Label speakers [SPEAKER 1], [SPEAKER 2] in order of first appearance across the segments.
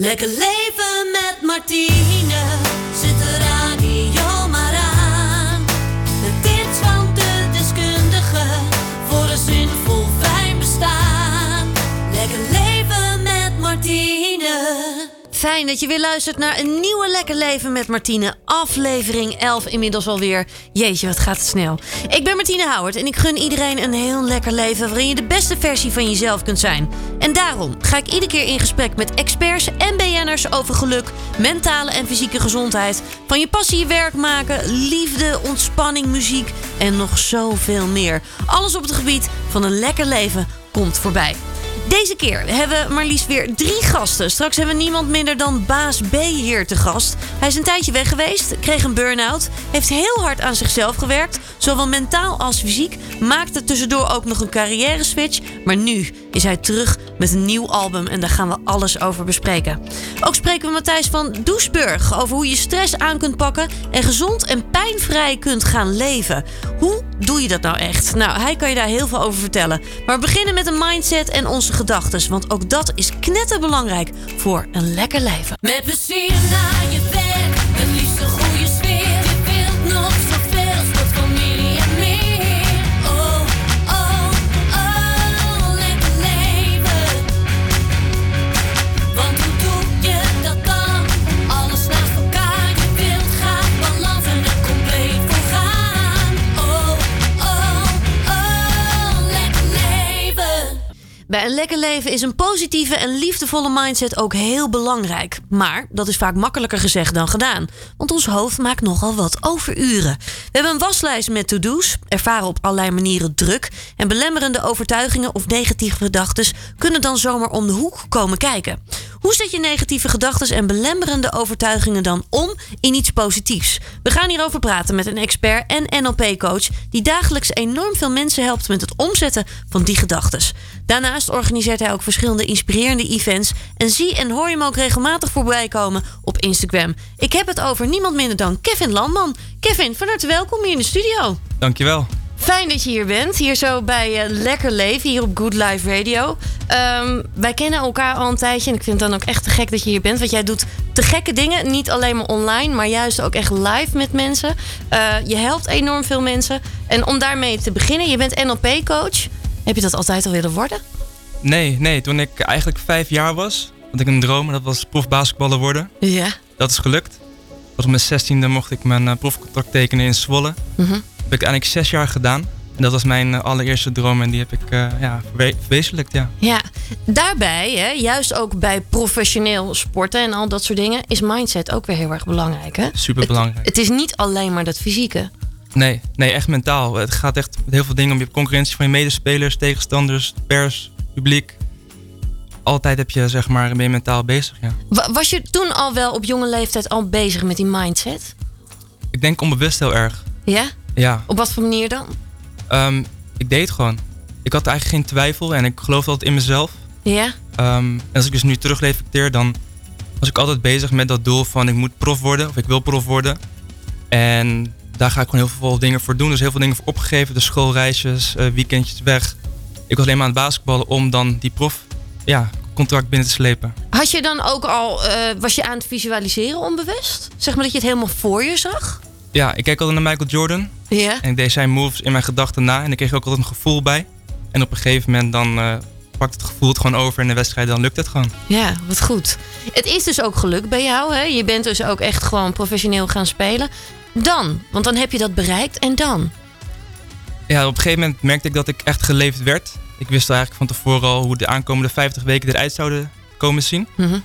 [SPEAKER 1] Lekker leven met Martine. Fijn
[SPEAKER 2] dat je weer luistert naar een nieuwe Lekker Leven met Martine. Aflevering 11 inmiddels alweer. Jeetje, wat gaat het snel. Ik ben Martine Howard en ik gun iedereen een heel lekker leven... waarin je de beste versie van jezelf kunt zijn. En daarom ga ik iedere keer in gesprek met experts en BN'ers... over geluk, mentale en fysieke gezondheid. Van je passie je werk maken, liefde, ontspanning, muziek... en nog zoveel meer. Alles op het gebied van een lekker leven komt voorbij. Deze keer hebben we maar liefst weer drie gasten. Straks hebben we niemand minder dan Baas B hier te gast. Hij is een tijdje weg geweest, kreeg een burn-out, heeft heel hard aan zichzelf gewerkt, zowel mentaal als fysiek, maakte tussendoor ook nog een carrière switch, maar nu is hij terug met een nieuw album en daar gaan we alles over bespreken. Ook spreken we Matthijs van Doesburg over hoe je stress aan kunt pakken en gezond en pijnvrij kunt gaan leven. Hoe doe je dat nou echt? Nou, hij kan je daar heel veel over vertellen. Maar we beginnen met een mindset en onze gedachten, want ook dat is knetterbelangrijk voor een lekker leven.
[SPEAKER 1] Met naar je
[SPEAKER 2] Bij een lekker leven is een positieve en liefdevolle mindset ook heel belangrijk. Maar dat is vaak makkelijker gezegd dan gedaan. Want ons hoofd maakt nogal wat overuren. We hebben een waslijst met to-do's, ervaren op allerlei manieren druk. En belemmerende overtuigingen of negatieve gedachten kunnen dan zomaar om de hoek komen kijken. Hoe zet je negatieve gedachten en belemmerende overtuigingen dan om in iets positiefs? We gaan hierover praten met een expert en NLP-coach die dagelijks enorm veel mensen helpt met het omzetten van die gedachten. Daarnaast organiseert hij ook verschillende inspirerende events en zie en hoor je hem ook regelmatig voorbij komen op Instagram. Ik heb het over niemand minder dan Kevin Landman. Kevin, van harte welkom hier in de studio.
[SPEAKER 3] Dankjewel.
[SPEAKER 2] Fijn dat je hier bent. Hier zo bij eh, Lekker Leven, hier op Good Life Radio. Ehm, wij kennen elkaar al een tijdje. En ik vind het dan ook echt te gek dat je hier bent. Want jij doet te gekke dingen. Niet alleen maar online, maar juist ook echt live met mensen. Eh, je helpt enorm veel mensen. En om daarmee te beginnen, je bent NLP-coach. Heb je dat altijd al willen worden?
[SPEAKER 3] Nee, nee, toen ik eigenlijk vijf jaar was, had ik een droom en dat was profbasketballer worden.
[SPEAKER 2] Ja.
[SPEAKER 3] Dat is gelukt. Op mijn zestiende mocht ik mijn eh, profcontract tekenen in Zwolle.
[SPEAKER 2] Mhm.
[SPEAKER 3] Dat heb ik eigenlijk zes jaar gedaan. En dat was mijn eh, allereerste droom en die heb ik eh, ja, verwe- verwezenlijkt, ja.
[SPEAKER 2] Ja, daarbij, hè, juist ook bij professioneel sporten en al dat soort dingen, is mindset ook weer heel erg belangrijk. Hè?
[SPEAKER 3] Superbelangrijk.
[SPEAKER 2] Het is niet alleen maar dat fysieke.
[SPEAKER 3] Nee, nee, echt mentaal. Het gaat echt met heel veel dingen om je concurrentie van je medespelers, tegenstanders, pers, publiek. Altijd heb je, zeg maar, ben je mentaal bezig, ja.
[SPEAKER 2] Wa- Was je toen al wel op jonge leeftijd al bezig met die mindset?
[SPEAKER 3] Ik denk onbewust heel erg.
[SPEAKER 2] Ja?
[SPEAKER 3] Ja,
[SPEAKER 2] Op wat voor manier dan?
[SPEAKER 3] Ehm, ik deed het gewoon. Ik had eigenlijk geen twijfel en ik geloofde altijd in mezelf.
[SPEAKER 2] Ja?
[SPEAKER 3] Ehm, en als ik dus nu terugreflecteer, dan was ik altijd bezig met dat doel van ik moet prof worden of ik wil prof worden. En daar ga ik gewoon heel veel dingen voor doen. Dus heel veel dingen voor opgegeven. Dus schoolreisjes, eh, weekendjes weg. Ik was alleen maar aan het basketballen om dan die prof ja, contract binnen te slepen.
[SPEAKER 2] Had je dan ook al, eh, was je aan het visualiseren onbewust? Zeg maar dat je het helemaal voor je zag?
[SPEAKER 3] Ja, ik keek altijd naar Michael Jordan.
[SPEAKER 2] Ja.
[SPEAKER 3] En ik deed zijn moves in mijn gedachten na. En ik kreeg ook altijd een gevoel bij. En op een gegeven moment dan eh, pakt het gevoel het gewoon over in de wedstrijd. Dan lukt het gewoon.
[SPEAKER 2] Ja, wat goed. Het is dus ook gelukt bij jou. Hè? Je bent dus ook echt gewoon professioneel gaan spelen. Dan, want dan heb je dat bereikt en dan?
[SPEAKER 3] Ja, op een gegeven moment merkte ik dat ik echt geleefd werd. Ik wist eigenlijk van tevoren al hoe de aankomende 50 weken eruit zouden komen zien.
[SPEAKER 2] Mhm.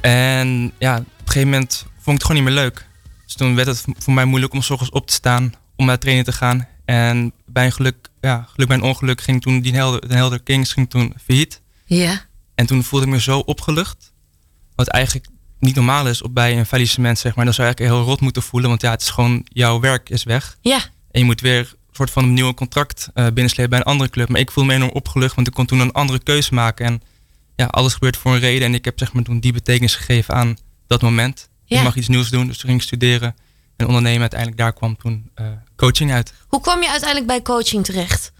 [SPEAKER 3] En ja, op een gegeven moment vond ik het gewoon niet meer leuk. Dus toen werd het voor mij moeilijk om s ochtends op te staan, om naar trainen te gaan. En bij een geluk, ja, geluk bij een ongeluk ging toen die Helder, de Helder Kings ging toen failliet.
[SPEAKER 2] Ja.
[SPEAKER 3] En toen voelde ik me zo opgelucht. Wat eigenlijk niet normaal is op bij een faillissement, zeg maar. Dan zou je eigenlijk heel rot moeten voelen, want ja, het is gewoon, jouw werk is weg.
[SPEAKER 2] Ja.
[SPEAKER 3] En je moet weer soort van een nieuwe contract eh binnenslepen bij een andere club. Maar ik voel me enorm opgelucht, want ik kon toen een andere keuze maken. En ja, alles gebeurt voor een reden. En ik heb zeg maar toen die betekenis gegeven aan dat moment.
[SPEAKER 2] Ja.
[SPEAKER 3] Ik mag iets nieuws doen, dus toen ging ik studeren en ondernemen. Uiteindelijk daar kwam toen eh, coaching uit.
[SPEAKER 2] Hoe kwam je uiteindelijk bij coaching terecht?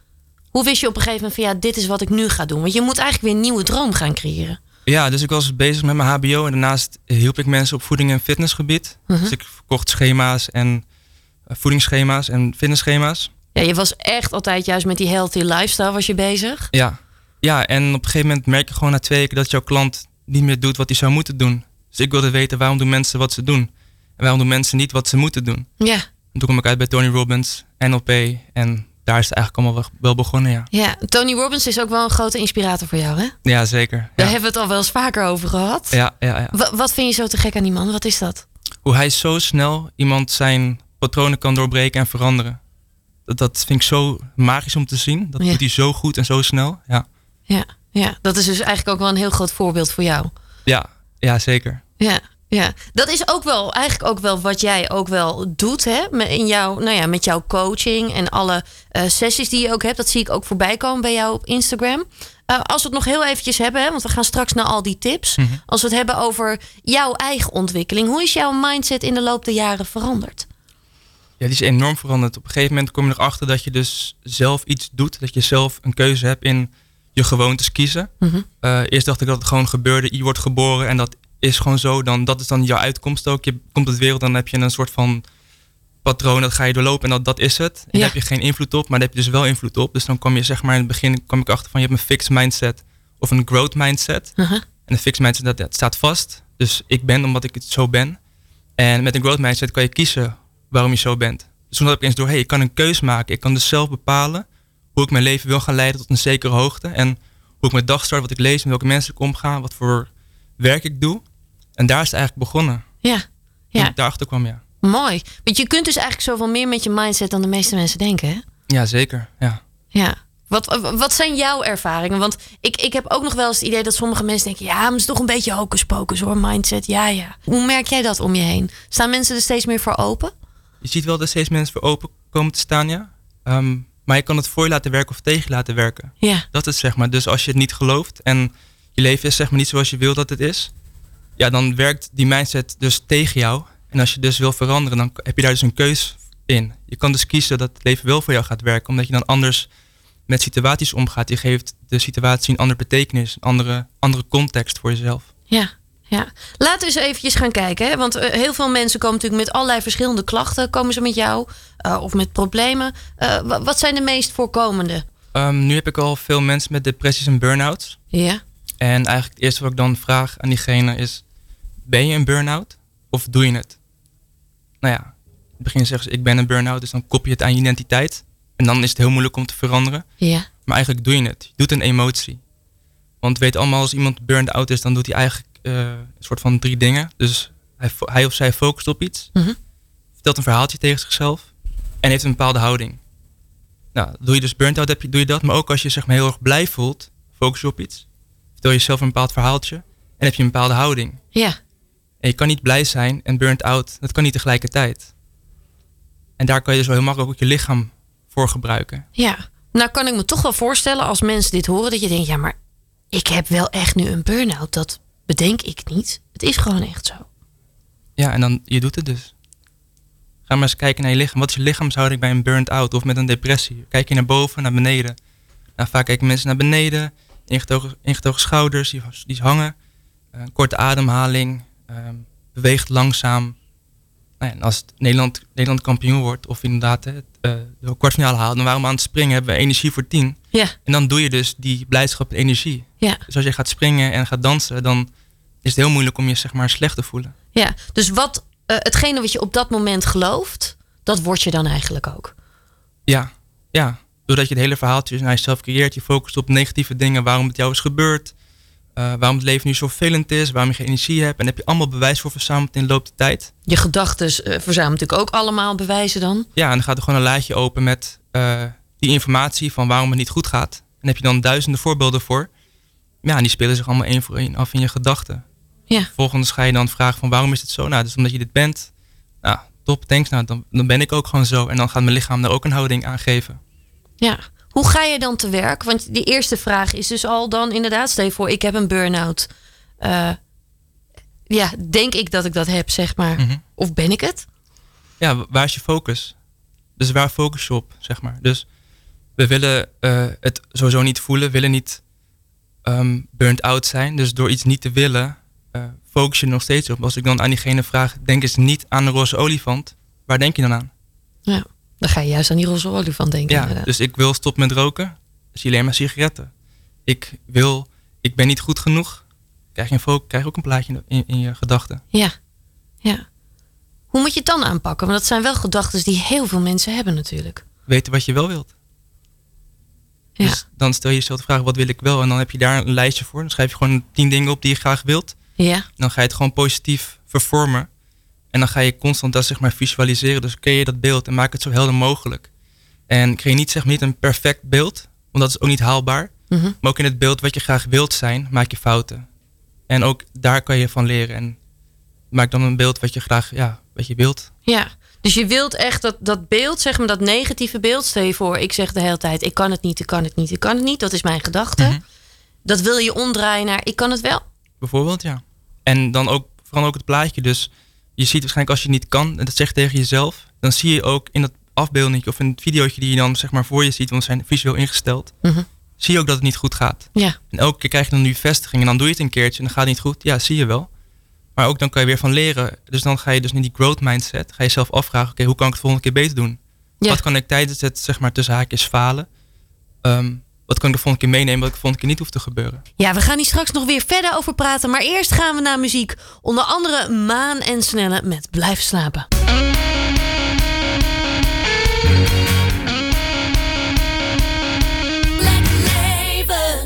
[SPEAKER 2] Hoe wist je op een gegeven moment van ja, dit is wat ik nu ga doen? Want je moet eigenlijk weer een nieuwe droom gaan creëren.
[SPEAKER 3] Ja, dus ik was bezig met mijn HBO en daarnaast hielp ik mensen op voeding- en fitnessgebied.
[SPEAKER 2] Mhm.
[SPEAKER 3] Dus ik verkocht schema's en eh, voedingsschema's en fitnessschema's.
[SPEAKER 2] Ja, je was echt altijd juist met die healthy lifestyle was je bezig.
[SPEAKER 3] Ja. ja, en op een gegeven moment merk je gewoon na twee weken dat jouw klant niet meer doet wat hij zou moeten doen. Dus ik wilde weten waarom doen mensen wat ze doen en waarom doen mensen niet wat ze moeten doen.
[SPEAKER 2] Ja,
[SPEAKER 3] En toen kwam ik uit bij Tony Robbins, NLP en daar is het eigenlijk allemaal wel- begonnen, ja.
[SPEAKER 2] ja. Tony Robbins is ook wel een grote inspirator voor jou, hè?
[SPEAKER 3] Ja, zeker.
[SPEAKER 2] Daar hebben we het al wel eens vaker over gehad.
[SPEAKER 3] ja, ja. ja.
[SPEAKER 2] Wa- wat vind je zo te gek aan die man? Wat is dat?
[SPEAKER 3] Hoe hij zo snel iemand zijn patronen kan doorbreken en veranderen. Dat, dat vind ik zo magisch om te zien. Dat
[SPEAKER 2] Ja.
[SPEAKER 3] doet hij zo goed en zo snel. Ja,
[SPEAKER 2] Ja, ja, dat is dus eigenlijk ook wel een heel groot voorbeeld voor jou.
[SPEAKER 3] ja, ja zeker.
[SPEAKER 2] Ja, ja. Dat is ook wel eigenlijk ook wel wat jij ook wel doet, hè? Met- In jouw, nou ja, met jouw coaching en alle eh, sessies die je ook hebt. Dat zie ik ook voorbij komen bij jou op Instagram. Eh, als we het nog heel eventjes hebben, hè, want we gaan straks naar al die tips.
[SPEAKER 3] Mhm.
[SPEAKER 2] Als we het hebben over jouw eigen ontwikkeling. Hoe is jouw mindset in de loop der jaren veranderd?
[SPEAKER 3] Ja, die is enorm veranderd. Op een gegeven moment kom je erachter dat je dus zelf iets doet. Dat je zelf een keuze hebt in je gewoontes kiezen.
[SPEAKER 2] Mhm.
[SPEAKER 3] Eh, eerst dacht ik dat het gewoon gebeurde. Je wordt geboren en dat is gewoon zo. Dan, dat is dan jouw uitkomst ook. Je komt op de wereld, dan heb je een soort van patroon. Dat ga je doorlopen en dat, dat is het. En
[SPEAKER 2] Ja.
[SPEAKER 3] Daar heb je geen invloed op, maar daar heb je dus wel invloed op. Dus dan kwam je zeg maar in het begin kwam ik achter van je hebt een fixed mindset of een growth mindset.
[SPEAKER 2] Uh-huh.
[SPEAKER 3] En een fixed mindset dat, dat staat vast. Dus ik ben omdat ik het zo ben. En met een growth mindset kan je kiezen waarom je zo bent. Dus toen had ik eens door, hey, ik kan een keus maken. Ik kan dus zelf bepalen hoe ik mijn leven wil gaan leiden tot een zekere hoogte. En hoe ik mijn dag start, wat ik lees, met welke mensen ik omga, wat voor werk ik doe. En daar is het eigenlijk begonnen.
[SPEAKER 2] Ja,
[SPEAKER 3] Toen
[SPEAKER 2] ja.
[SPEAKER 3] ik daarachter kwam, ja.
[SPEAKER 2] mooi. Want je kunt dus eigenlijk zoveel meer met je mindset dan de meeste mensen denken, hè?
[SPEAKER 3] Ja, zeker. Ja.
[SPEAKER 2] Ja. Wat, wat zijn jouw ervaringen? Want ik, ik heb ook nog wel eens het idee dat sommige mensen denken... ja, maar het is toch een beetje hocus pocus hoor, mindset. Ja, ja. Hoe merk jij dat om je heen? Staan mensen er steeds meer voor open?
[SPEAKER 3] Je ziet wel dat steeds mensen voor open komen te staan, ja. Ehm, maar je kan het voor je laten werken of tegen laten werken.
[SPEAKER 2] Ja,
[SPEAKER 3] Dat is zeg maar. Dus als je het niet gelooft en je leven is zeg maar niet zoals je wil dat het is, ja, dan werkt die mindset dus tegen jou. En als je dus wil veranderen, dan heb je daar dus een keus in. Je kan dus kiezen dat het leven wel voor jou gaat werken, omdat je dan anders met situaties omgaat. Je geeft de situatie een andere betekenis, een andere, andere context voor jezelf.
[SPEAKER 2] ja, ja. Laten we eens eventjes gaan kijken. Hè? Want eh, heel veel mensen komen natuurlijk met allerlei verschillende klachten. Komen ze met jou eh, of met problemen? Eh, wa- wat zijn de meest voorkomende?
[SPEAKER 3] Ehm, nu heb ik al veel mensen met depressies en burn-outs.
[SPEAKER 2] Ja,
[SPEAKER 3] En eigenlijk het eerste wat ik dan vraag aan diegene is: ben je een burn-out of doe je het? Nou ja, in het begin zeggen ze: ik ben een burn-out, dus dan kop je het aan je identiteit. En dan is het heel moeilijk om te veranderen.
[SPEAKER 2] ja,
[SPEAKER 3] Maar eigenlijk doe je het. Je doet een emotie. Want we weten allemaal, als iemand burned out is, dan doet hij eigenlijk een soort van drie dingen. Dus hij, hij of zij focust op iets,
[SPEAKER 2] Mhm.
[SPEAKER 3] vertelt een verhaaltje tegen zichzelf en heeft een bepaalde houding. Nou, doe je dus burnt out, heb je, doe je dat. Maar ook als je zeg maar heel erg blij voelt, focus je op iets. Vertel jezelf een bepaald verhaaltje en heb je een bepaalde houding.
[SPEAKER 2] ja,
[SPEAKER 3] En je kan niet blij zijn en burnt out, dat kan niet tegelijkertijd. En daar kan je dus wel heel makkelijk ook je lichaam voor gebruiken.
[SPEAKER 2] ja. Nou kan ik me toch wel voorstellen als mensen dit horen... dat je denkt, ja, maar ik heb wel echt nu een burn-out. Dat bedenk ik niet. Het is gewoon echt zo.
[SPEAKER 3] Ja, en dan, je doet het dus. Ga maar eens kijken naar je lichaam. Wat is je lichaamshouding bij een burnt out of met een depressie? Kijk je naar boven, naar beneden? Nou, vaak kijken mensen naar beneden, ingetogen, schouders, die, hangen, eh, korte ademhaling, ehm, beweegt langzaam. Nou en als Nederland, Nederland kampioen wordt, of inderdaad het, de kwartfinale haalt, dan waren we aan het springen, hebben we energie voor tien.
[SPEAKER 2] Ja,
[SPEAKER 3] En dan doe je dus die blijdschap en energie.
[SPEAKER 2] ja.
[SPEAKER 3] Dus als je gaat springen en gaat dansen, dan is het heel moeilijk om je zeg maar slecht te voelen.
[SPEAKER 2] Ja, dus wat, eh, hetgene wat je op dat moment gelooft, dat word je dan eigenlijk ook.
[SPEAKER 3] Ja, ja. Doordat je het hele verhaaltje naar jezelf creëert. Je focust op negatieve dingen. Waarom het jou is gebeurd. Eh, waarom het leven nu zo vervelend is. Waarom je geen energie hebt. En daar heb je allemaal bewijs voor verzameld in de loop der tijd.
[SPEAKER 2] Je gedachten eh, verzamelt natuurlijk ook allemaal bewijzen dan.
[SPEAKER 3] Ja, en dan gaat er gewoon een lijstje open met eh, die informatie van waarom het niet goed gaat. En heb je dan duizenden voorbeelden voor. Ja, en die spelen zich allemaal één voor één af in je gedachten.
[SPEAKER 2] Ja.
[SPEAKER 3] Vervolgens ga je dan vragen van waarom is het zo? Nou, dus omdat je dit bent. Nou, top, thanks. Nou, dan, dan ben ik ook gewoon zo. En dan gaat mijn lichaam daar ook een houding aan geven.
[SPEAKER 2] Ja. Hoe ga je dan te werk? Want die eerste vraag is dus al dan inderdaad, stel je voor, ik heb een burn-out. Eh, ja, denk ik dat ik dat heb, zeg maar.
[SPEAKER 3] Mhm.
[SPEAKER 2] Of ben ik het?
[SPEAKER 3] ja, wa- waar is je focus? Dus waar focus je op, zeg maar? Dus we willen eh, het sowieso niet voelen, willen niet ehm, burnt out zijn. Dus door iets niet te willen, uh, focus je er nog steeds op. Als ik dan aan diegene vraag, denk eens niet aan de roze olifant. Waar denk je dan aan?
[SPEAKER 2] Ja, dan ga je juist aan die roze olifant denken.
[SPEAKER 3] Ja, dus ik wil stoppen met roken. Zie alleen maar sigaretten. Ik wil, ik ben niet goed genoeg. Krijg je, een krijg ook een plaatje in, in je gedachten.
[SPEAKER 2] Ja, ja. Hoe moet je het dan aanpakken? Want dat zijn wel gedachten die heel veel mensen hebben natuurlijk.
[SPEAKER 3] Weten wat je wel wilt. Ja. Dus dan stel je jezelf de vraag, wat wil ik wel? En dan heb je daar een lijstje voor. Dan schrijf je gewoon tien dingen op die je graag wilt.
[SPEAKER 2] Ja.
[SPEAKER 3] Dan ga je het gewoon positief vervormen. En dan ga je constant dat zeg maar visualiseren. Dus creëer je dat beeld en maak het zo helder mogelijk. En creëer niet zeg maar niet een perfect beeld, want dat is ook niet haalbaar.
[SPEAKER 2] Mhm.
[SPEAKER 3] Maar ook in het beeld wat je graag wilt zijn, maak je fouten. En ook daar kan je van leren. En maak dan een beeld wat je graag, ja, wat je wilt.
[SPEAKER 2] Ja, dus je wilt echt dat, dat beeld, zeg maar, dat negatieve beeld. Stel je voor, ik zeg de hele tijd: ik kan het niet, ik kan het niet, ik kan het niet. Dat is mijn gedachte.
[SPEAKER 3] Mhm.
[SPEAKER 2] Dat wil je omdraaien naar: ik kan het wel.
[SPEAKER 3] Bijvoorbeeld, ja. En dan ook, vooral ook het plaatje. Dus je ziet waarschijnlijk als je het niet kan, en dat zegt tegen jezelf, dan zie je ook in dat afbeelding of in het videootje die je dan zeg maar voor je ziet, want ze zijn visueel ingesteld,
[SPEAKER 2] Mhm.
[SPEAKER 3] zie je ook dat het niet goed gaat.
[SPEAKER 2] Ja,
[SPEAKER 3] En elke keer krijg je dan nu bevestiging en dan doe je het een keertje en dan gaat het niet goed. Ja, zie je wel. Maar ook dan kan je weer van leren. Dus dan ga je dus in die growth mindset, ga je zelf afvragen, oké, hoe kan ik het volgende keer beter doen?
[SPEAKER 2] Ja.
[SPEAKER 3] Wat kan ik tijdens het, zeg maar, tussen haakjes falen? Ehm, wat kan ik de volgende keer meenemen wat ik de volgende keer niet hoeft te gebeuren?
[SPEAKER 2] Ja, we gaan hier straks nog weer verder over praten. Maar eerst gaan we naar muziek. Onder andere Maan en Snelle met Blijf slapen.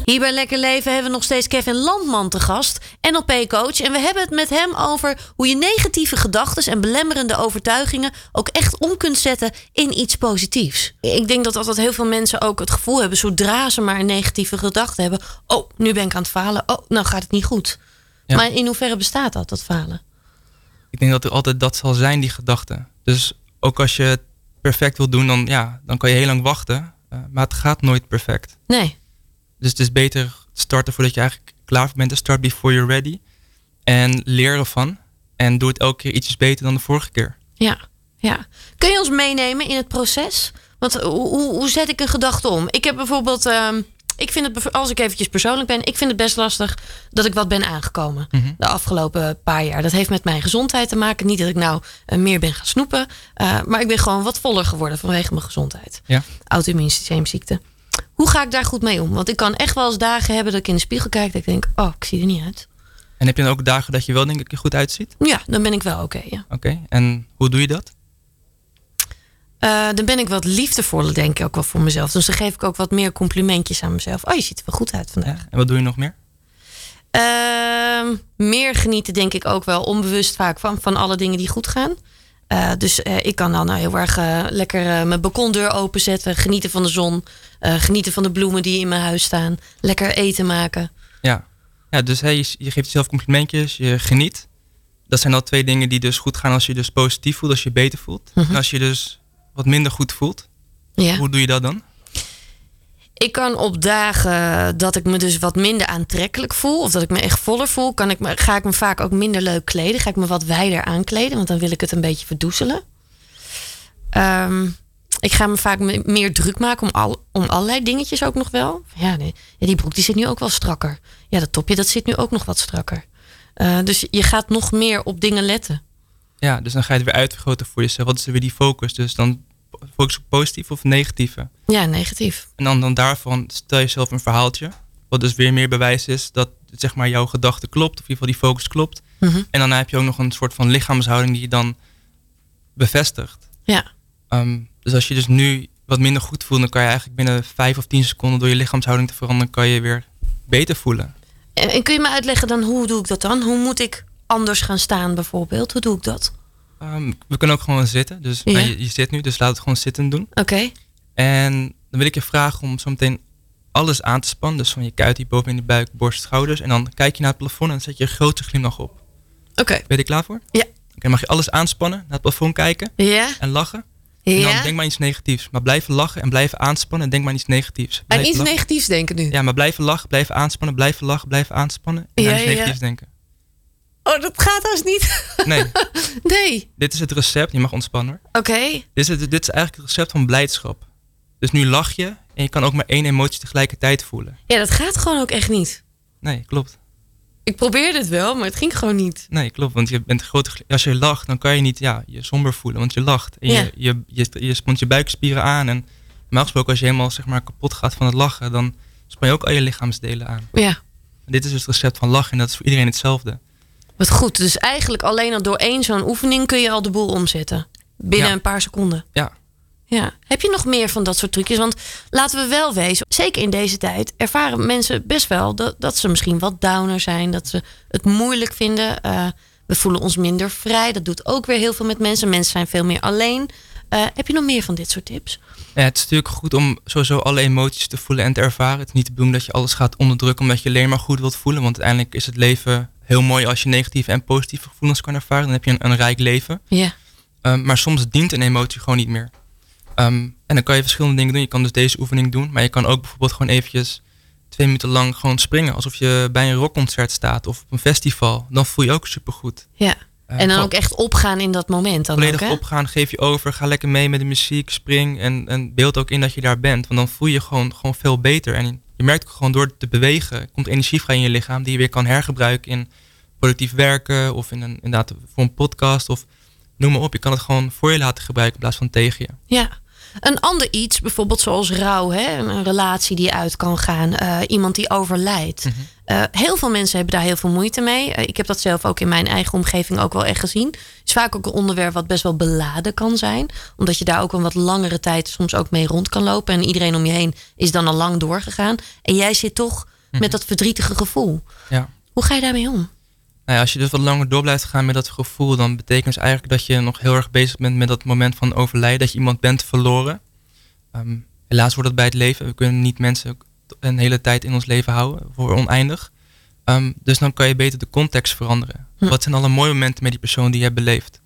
[SPEAKER 2] Hier bij Lekker Leven hebben we nog steeds Kevin Landman te gast, NLP-coach. En we hebben het met hem over hoe je negatieve gedachten en belemmerende overtuigingen ook echt om kunt zetten in iets positiefs. Ik denk dat altijd heel veel mensen ook het gevoel hebben, zodra ze maar een negatieve gedachte hebben: oh, nu ben ik aan het falen, oh, nou gaat het niet goed.
[SPEAKER 3] Ja.
[SPEAKER 2] Maar in hoeverre bestaat dat, dat falen?
[SPEAKER 3] Ik denk dat er altijd dat zal zijn, die gedachte. Dus ook als je het perfect wil doen, dan, ja, dan kan je heel lang wachten. Eh, maar het gaat nooit perfect.
[SPEAKER 2] Nee.
[SPEAKER 3] Dus het is beter starten voordat je eigenlijk klaar bent. Start before you're ready. En leer ervan. En doe het elke keer ietsjes beter dan de vorige keer.
[SPEAKER 2] Ja, ja. Kun je ons meenemen in het proces? Want hoe, hoe, hoe zet ik een gedachte om? Ik heb bijvoorbeeld, ehm, ik vind het, als ik eventjes persoonlijk ben, ik vind het best lastig dat ik wat ben aangekomen
[SPEAKER 3] Mhm.
[SPEAKER 2] de afgelopen paar jaar. Dat heeft met mijn gezondheid te maken. Niet dat ik nou eh, meer ben gaan snoepen, eh, maar ik ben gewoon wat voller geworden vanwege mijn gezondheid.
[SPEAKER 3] Ja.
[SPEAKER 2] Auto-immuunsysteemziekte. Hoe ga ik daar goed mee om? Want ik kan echt wel eens dagen hebben dat ik in de spiegel kijk dat ik denk, oh, ik zie er niet uit.
[SPEAKER 3] En heb je dan ook dagen dat je wel denk ik er goed uitziet?
[SPEAKER 2] Ja, dan ben ik wel oké, ja.
[SPEAKER 3] Oké. En hoe doe je dat?
[SPEAKER 2] Eh, dan ben ik wat liefdevoller, denk ik ook wel voor mezelf. Dus dan geef ik ook wat meer complimentjes aan mezelf. Oh, je ziet er wel goed uit vandaag.
[SPEAKER 3] Ja. En wat doe je nog meer?
[SPEAKER 2] Ehm, meer genieten, denk ik ook wel onbewust vaak van, van alle dingen die goed gaan. Eh, dus eh, ik kan dan nou heel erg eh, lekker mijn balkondeur openzetten. Genieten van de zon. genieten van de bloemen die in mijn huis staan. Lekker eten maken.
[SPEAKER 3] Ja. Ja, dus hey, je, geeft jezelf complimentjes, je geniet. Dat zijn al twee dingen die dus goed gaan als je dus positief voelt, als je je beter voelt.
[SPEAKER 2] Mhm.
[SPEAKER 3] En als je dus wat minder goed voelt,
[SPEAKER 2] Ja.
[SPEAKER 3] hoe doe je dat dan?
[SPEAKER 2] Ik kan op dagen dat ik me dus wat minder aantrekkelijk voel, of dat ik me echt voller voel, kan ik me, ga ik me vaak ook minder leuk kleden. Ga ik me wat wijder aankleden, want dan wil ik het een beetje verdoezelen. Ehm, ik ga me vaak me- meer druk maken om, al, om allerlei dingetjes ook nog wel. Ja, nee, die broek die zit nu ook wel strakker. Ja, dat topje dat zit nu ook nog wat strakker. Eh, dus je gaat nog meer op dingen letten.
[SPEAKER 3] Ja, dus dan ga je het weer uitvergroten voor jezelf. Wat is er weer die focus? Dus dan focus op positief of negatieve.
[SPEAKER 2] Ja, negatief.
[SPEAKER 3] En dan, dan daarvan stel je zelf een verhaaltje. Wat dus weer meer bewijs is dat zeg maar, jouw gedachte klopt. Of in ieder geval die focus klopt.
[SPEAKER 2] Mhm.
[SPEAKER 3] En dan heb je ook nog een soort van lichaamshouding die je dan bevestigt.
[SPEAKER 2] Ja.
[SPEAKER 3] Ehm, dus als je dus nu wat minder goed voelt, dan kan je eigenlijk binnen vijf of tien seconden door je lichaamshouding te veranderen, kan je weer beter voelen.
[SPEAKER 2] En, en kun je me uitleggen dan hoe doe ik dat dan? Hoe moet ik anders gaan staan bijvoorbeeld? Hoe doe ik dat?
[SPEAKER 3] Ehm, we kunnen ook gewoon zitten. Dus
[SPEAKER 2] Ja.
[SPEAKER 3] je, je zit nu, dus laat het gewoon zitten doen.
[SPEAKER 2] Oké.
[SPEAKER 3] En dan wil ik je vragen om zo meteen alles aan te spannen. Dus van je kuit hier boven in de buik, borst, schouders. En dan kijk je naar het plafond en zet je een grote glimlach op.
[SPEAKER 2] Oké.
[SPEAKER 3] Ben je er klaar voor?
[SPEAKER 2] Ja.
[SPEAKER 3] Oké, mag je alles aanspannen, naar het plafond kijken
[SPEAKER 2] Ja?
[SPEAKER 3] en lachen. En dan
[SPEAKER 2] Ja?
[SPEAKER 3] denk maar iets negatiefs. Maar blijven lachen en blijven aanspannen en denk maar iets negatiefs. Blijf
[SPEAKER 2] iets
[SPEAKER 3] lachen.
[SPEAKER 2] negatiefs denken nu.
[SPEAKER 3] Ja, maar blijven lachen, blijven aanspannen, blijven lachen, blijven aanspannen. En
[SPEAKER 2] Ja,
[SPEAKER 3] iets
[SPEAKER 2] ja, ja.
[SPEAKER 3] negatiefs denken.
[SPEAKER 2] Oh, dat gaat als niet.
[SPEAKER 3] Nee,
[SPEAKER 2] nee.
[SPEAKER 3] dit is het recept. Je mag ontspannen hoor.
[SPEAKER 2] Oké.
[SPEAKER 3] Dit is, het, dit is eigenlijk het recept van blijdschap. Dus nu lach je en je kan ook maar één emotie tegelijkertijd voelen.
[SPEAKER 2] Ja, dat gaat gewoon ook echt niet.
[SPEAKER 3] Nee, klopt.
[SPEAKER 2] Ik probeerde het wel, maar het ging gewoon niet.
[SPEAKER 3] Nee, klopt. Want je bent grote, als je lacht, dan kan je niet ja, je somber voelen. Want je lacht. En
[SPEAKER 2] Ja.
[SPEAKER 3] je, je, je, je spant je buikspieren aan. En normaal gesproken, als je helemaal zeg maar, kapot gaat van het lachen, dan span je ook al je lichaamsdelen aan.
[SPEAKER 2] Ja,
[SPEAKER 3] En dit is dus het recept van lachen. En dat is voor iedereen hetzelfde.
[SPEAKER 2] Wat goed. Dus eigenlijk alleen al door één zo'n oefening kun je al de boel omzetten. Binnen
[SPEAKER 3] Ja.
[SPEAKER 2] een paar seconden.
[SPEAKER 3] Ja.
[SPEAKER 2] Ja. Heb je nog meer van dat soort trucjes? Want laten we wel wezen, zeker in deze tijd ervaren mensen best wel dat, dat ze misschien wat downer zijn. Dat ze het moeilijk vinden. Eh, we voelen ons minder vrij. Dat doet ook weer heel veel met mensen. Mensen zijn veel meer alleen. Eh, heb je nog meer van dit soort tips?
[SPEAKER 3] Ja, het is natuurlijk goed om sowieso alle emoties te voelen en te ervaren. Het is niet de bedoeling dat je alles gaat onderdrukken omdat je alleen maar goed wilt voelen. Want uiteindelijk is het leven heel mooi als je negatieve en positieve gevoelens kan ervaren. Dan heb je een, een rijk leven.
[SPEAKER 2] Ja.
[SPEAKER 3] Um, maar soms dient een emotie gewoon niet meer. Um, en dan kan je verschillende dingen doen. Je kan dus deze oefening doen. Maar je kan ook bijvoorbeeld gewoon eventjes twee minuten lang gewoon springen. Alsof je bij een rockconcert staat of op een festival. Dan voel je ook supergoed.
[SPEAKER 2] ja.
[SPEAKER 3] Uh,
[SPEAKER 2] En dan ook echt opgaan in dat moment. Dan
[SPEAKER 3] volledig
[SPEAKER 2] ook, hè?
[SPEAKER 3] opgaan, geef je over. Ga lekker mee met de muziek, spring. En, en beeld ook in dat je daar bent. Want dan voel je gewoon, gewoon veel beter. En je merkt ook gewoon door te bewegen. komt energie vrij in je lichaam. Die je weer kan hergebruiken in productief werken. Of in een, inderdaad voor een podcast. Of noem maar op. Je kan het gewoon voor je laten gebruiken in plaats van tegen je.
[SPEAKER 2] Ja. Een ander iets, bijvoorbeeld zoals rouw, hè? een relatie die uit kan gaan, eh, iemand die overlijdt.
[SPEAKER 3] Mhm.
[SPEAKER 2] Eh, heel veel mensen hebben daar heel veel moeite mee. Eh, ik heb dat zelf ook in mijn eigen omgeving ook wel echt gezien. Het is vaak ook een onderwerp wat best wel beladen kan zijn. Omdat je daar ook een wat langere tijd soms ook mee rond kan lopen. En iedereen om je heen is dan al lang doorgegaan. En jij zit toch met dat verdrietige gevoel.
[SPEAKER 3] Ja.
[SPEAKER 2] Hoe ga je daarmee om?
[SPEAKER 3] Nou ja, als je dus wat langer door blijft gaan met dat gevoel, dan betekent het eigenlijk dat je nog heel erg bezig bent met dat moment van overlijden, dat je iemand bent verloren. Ehm, helaas wordt dat bij het leven. We kunnen niet mensen een hele tijd in ons leven houden, voor oneindig. Um, dus dan kan je beter de context veranderen.
[SPEAKER 2] Hm.
[SPEAKER 3] Wat zijn alle mooie momenten met die persoon die je hebt beleefd?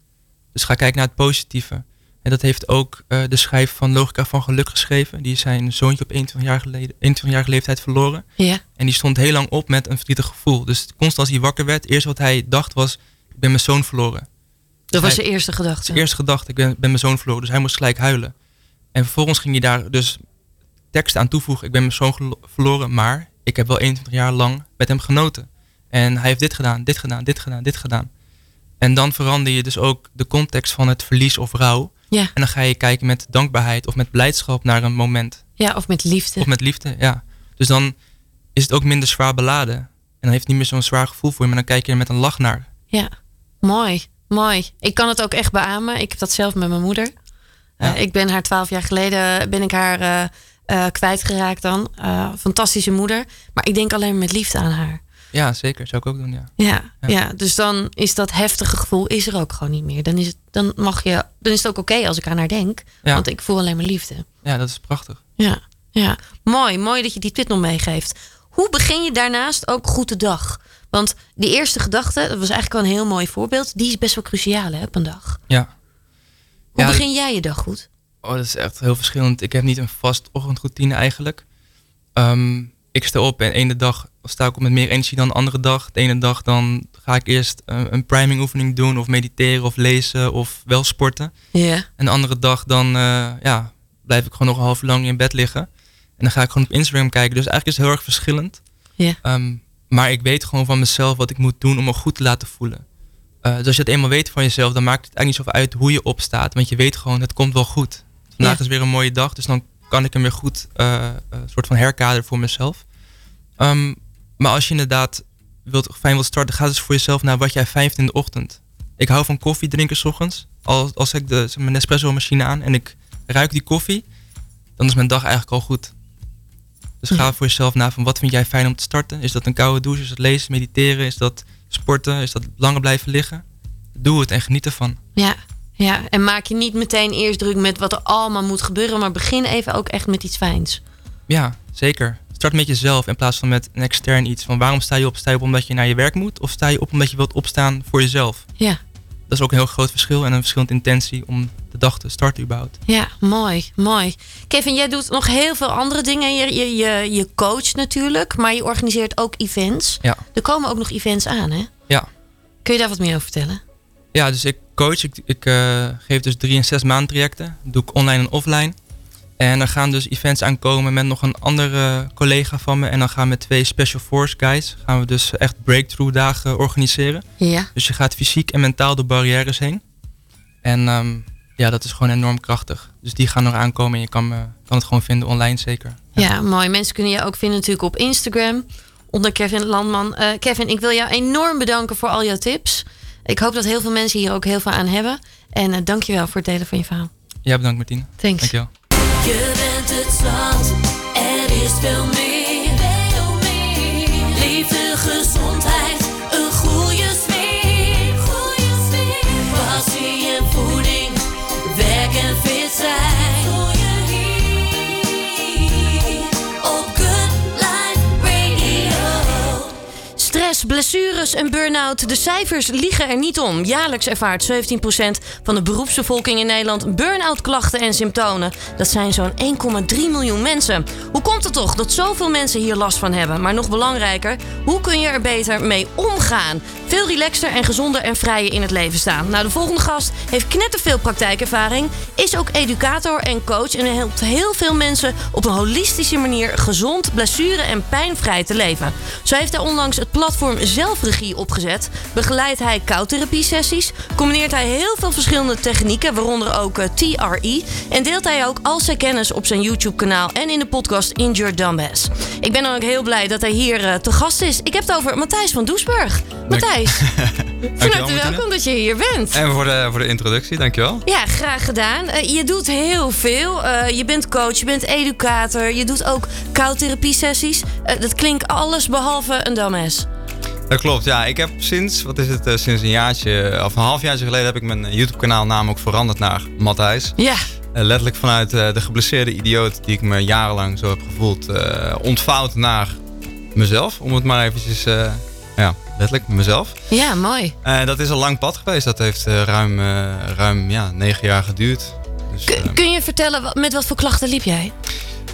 [SPEAKER 3] Dus ga kijken naar het positieve. En dat heeft ook uh, de schrijver van Logica van Geluk geschreven. Die zijn zoontje op 21 jaar geleden, 21 leeftijd verloren.
[SPEAKER 2] Ja.
[SPEAKER 3] En die stond heel lang op met een verdrietig gevoel. Dus constant als hij wakker werd, eerst wat hij dacht was... ik ben mijn zoon verloren.
[SPEAKER 2] Dat was
[SPEAKER 3] hij-
[SPEAKER 2] zijn eerste gedachte.
[SPEAKER 3] Zijn eerste gedachte, ik ben, ben mijn zoon verloren. Dus hij moest gelijk huilen. En vervolgens ging hij daar dus teksten aan toevoegen. Ik ben mijn zoon verloren, maar ik heb wel 21 jaar lang met hem genoten. En hij heeft dit gedaan, dit gedaan, dit gedaan, dit gedaan. En dan verander je dus ook de context van het verlies of rouw.
[SPEAKER 2] Ja.
[SPEAKER 3] En dan ga je kijken met dankbaarheid of met blijdschap naar een moment.
[SPEAKER 2] ja, of met liefde.
[SPEAKER 3] Of met liefde, ja. Dus dan is het ook minder zwaar beladen. En dan heeft het niet meer zo'n zwaar gevoel voor je, maar dan kijk je er met een lach naar.
[SPEAKER 2] Ja, mooi, mooi. Ik kan het ook echt beamen. Ik heb dat zelf met mijn moeder.
[SPEAKER 3] Ja.
[SPEAKER 2] Eh, ik ben haar twaalf jaar geleden ben ik haar eh, eh, kwijtgeraakt dan. Eh, fantastische moeder. Maar ik denk alleen met liefde aan haar.
[SPEAKER 3] Ja, zeker. Zou ik ook doen, ja.
[SPEAKER 2] Ja, ja.
[SPEAKER 3] Ja.
[SPEAKER 2] dus dan is dat heftige gevoel is er ook gewoon niet meer. Dan is het, dan mag je, dan is het ook oké als ik aan haar denk.
[SPEAKER 3] Ja.
[SPEAKER 2] Want ik voel alleen maar liefde.
[SPEAKER 3] Ja, dat is prachtig.
[SPEAKER 2] Ja, ja. Mooi, mooi dat je die tip nog meegeeft. Hoe begin je daarnaast ook goed de dag? Want die eerste gedachte, dat was eigenlijk wel een heel mooi voorbeeld. Die is best wel cruciaal hè, op een dag.
[SPEAKER 3] Ja.
[SPEAKER 2] Hoe
[SPEAKER 3] Ja,
[SPEAKER 2] begin jij je dag goed?
[SPEAKER 3] Oh, dat is echt heel verschillend. Ik heb niet een vast ochtendroutine eigenlijk. Ehm, ik sta op en de ene dag sta ik op met meer energie dan de andere dag. De ene dag dan ga ik eerst eh, een priming oefening doen of mediteren of lezen of wel sporten.
[SPEAKER 2] Ja.
[SPEAKER 3] En de andere dag dan eh, ja, blijf ik gewoon nog een half lang in bed liggen. En dan ga ik gewoon op Instagram kijken. Dus eigenlijk is het heel erg verschillend.
[SPEAKER 2] Ja.
[SPEAKER 3] Ehm, maar ik weet gewoon van mezelf wat ik moet doen om me goed te laten voelen. Eh, dus als je het eenmaal weet van jezelf, dan maakt het eigenlijk niet zoveel uit hoe je opstaat. Want je weet gewoon, het komt wel goed. Vandaag
[SPEAKER 2] Ja.
[SPEAKER 3] is weer een mooie dag, dus dan kan ik hem weer goed een soort van herkaderen voor mezelf. Ehm, maar als je inderdaad wilt, fijn wilt starten, ga dus voor jezelf naar wat jij fijn vindt in de ochtend. Ik hou van koffie drinken 's ochtends. Als, als ik de, mijn Nespresso machine aan en ik ruik die koffie, dan is mijn dag eigenlijk al goed. Dus ga
[SPEAKER 2] Ja.
[SPEAKER 3] voor jezelf na van wat vind jij fijn om te starten. Is dat een koude douche? Is dat lezen, mediteren? Is dat sporten? Is dat langer blijven liggen? Doe het en geniet ervan.
[SPEAKER 2] Ja. ja. En maak je niet meteen eerst druk met wat er allemaal moet gebeuren. Maar begin even ook echt met iets fijns.
[SPEAKER 3] Ja, zeker. Start met jezelf in plaats van met een extern iets. Van waarom sta je op? Sta je op omdat je naar je werk moet? Of sta je op omdat je wilt opstaan voor jezelf?
[SPEAKER 2] Ja.
[SPEAKER 3] Dat is ook een heel groot verschil en een verschillende intentie om de dag te starten überhaupt.
[SPEAKER 2] Ja, mooi, mooi. Kevin, jij doet nog heel veel andere dingen. Je, je, je, je coacht natuurlijk, maar je organiseert ook events.
[SPEAKER 3] Ja.
[SPEAKER 2] Er komen ook nog events aan, hè?
[SPEAKER 3] Ja.
[SPEAKER 2] Kun je daar wat meer over vertellen?
[SPEAKER 3] Ja, dus ik coach. Ik, ik eh, geef dus drie en zes maand trajecten. Dat doe ik online en offline. En er gaan dus events aankomen met nog een andere collega van me. En dan gaan we met twee Special Force guys gaan we dus echt breakthrough dagen organiseren.
[SPEAKER 2] Ja.
[SPEAKER 3] Dus je gaat fysiek en mentaal door barrières heen. En ehm, ja, dat is gewoon enorm krachtig. Dus die gaan nog aankomen en je kan, kan het gewoon vinden online zeker.
[SPEAKER 2] Ja, mooi. Mensen kunnen je ook vinden natuurlijk op Instagram. Onder Kevin Landman. Eh, Kevin, ik wil jou enorm bedanken voor al jouw tips. Ik hoop dat heel veel mensen hier ook heel veel aan hebben. En uh, dankjewel voor het delen van je verhaal.
[SPEAKER 3] Ja, bedankt Martine.
[SPEAKER 2] Thanks.
[SPEAKER 3] Dankjewel.
[SPEAKER 1] Je bent het zat, er is veel meer.
[SPEAKER 2] Blessures en burn-out. De cijfers liegen er niet om. Jaarlijks ervaart 17% van de beroepsbevolking in Nederland burn-out klachten en symptomen. Dat zijn zo'n 1,3 miljoen mensen. Hoe komt het toch dat zoveel mensen hier last van hebben? Maar nog belangrijker, hoe kun je er beter mee omgaan? Veel relaxter en gezonder en vrijer in het leven staan. Nou, de volgende gast heeft knetterveel praktijkervaring, is ook educator en coach en helpt heel veel mensen op een holistische manier gezond, blessure en pijnvrij te leven. Zo heeft hij onlangs het platform Zelfregie opgezet. Begeleidt hij koudtherapie-sessies, combineert hij heel veel verschillende technieken, waaronder ook eh, TRE, en deelt hij ook al zijn kennis op zijn YouTube-kanaal en in de podcast In Your Dumbass. Ik ben dan ook heel blij dat hij hier eh, te gast is. Ik heb het over Matthijs van Doesburg. Matthijs, van harte welkom dat je hier bent.
[SPEAKER 4] En voor de, voor de introductie, dankjewel.
[SPEAKER 2] Ja, graag gedaan. Eh, je doet heel veel. Je bent coach, je bent educator, je doet ook koudtherapie-sessies. Dat klinkt alles behalve een dames.
[SPEAKER 4] Dat klopt, ja. Ik heb sinds, wat is het, eh, sinds een jaartje, of een halfjaartje geleden heb ik mijn eh, YouTube-kanaal naam ook veranderd naar Matthijs.
[SPEAKER 2] Ja,
[SPEAKER 4] Eh, letterlijk vanuit eh, de geblesseerde idioot die ik me jarenlang zo heb gevoeld, eh, ontvouwd naar mezelf. Om het maar eventjes, eh, ja, letterlijk mezelf.
[SPEAKER 2] ja, mooi.
[SPEAKER 4] Eh, dat is een lang pad geweest. Dat heeft eh, ruim, eh, ruim ja, negen jaar geduurd. Dus, eh,
[SPEAKER 2] kun je vertellen met wat voor klachten liep jij?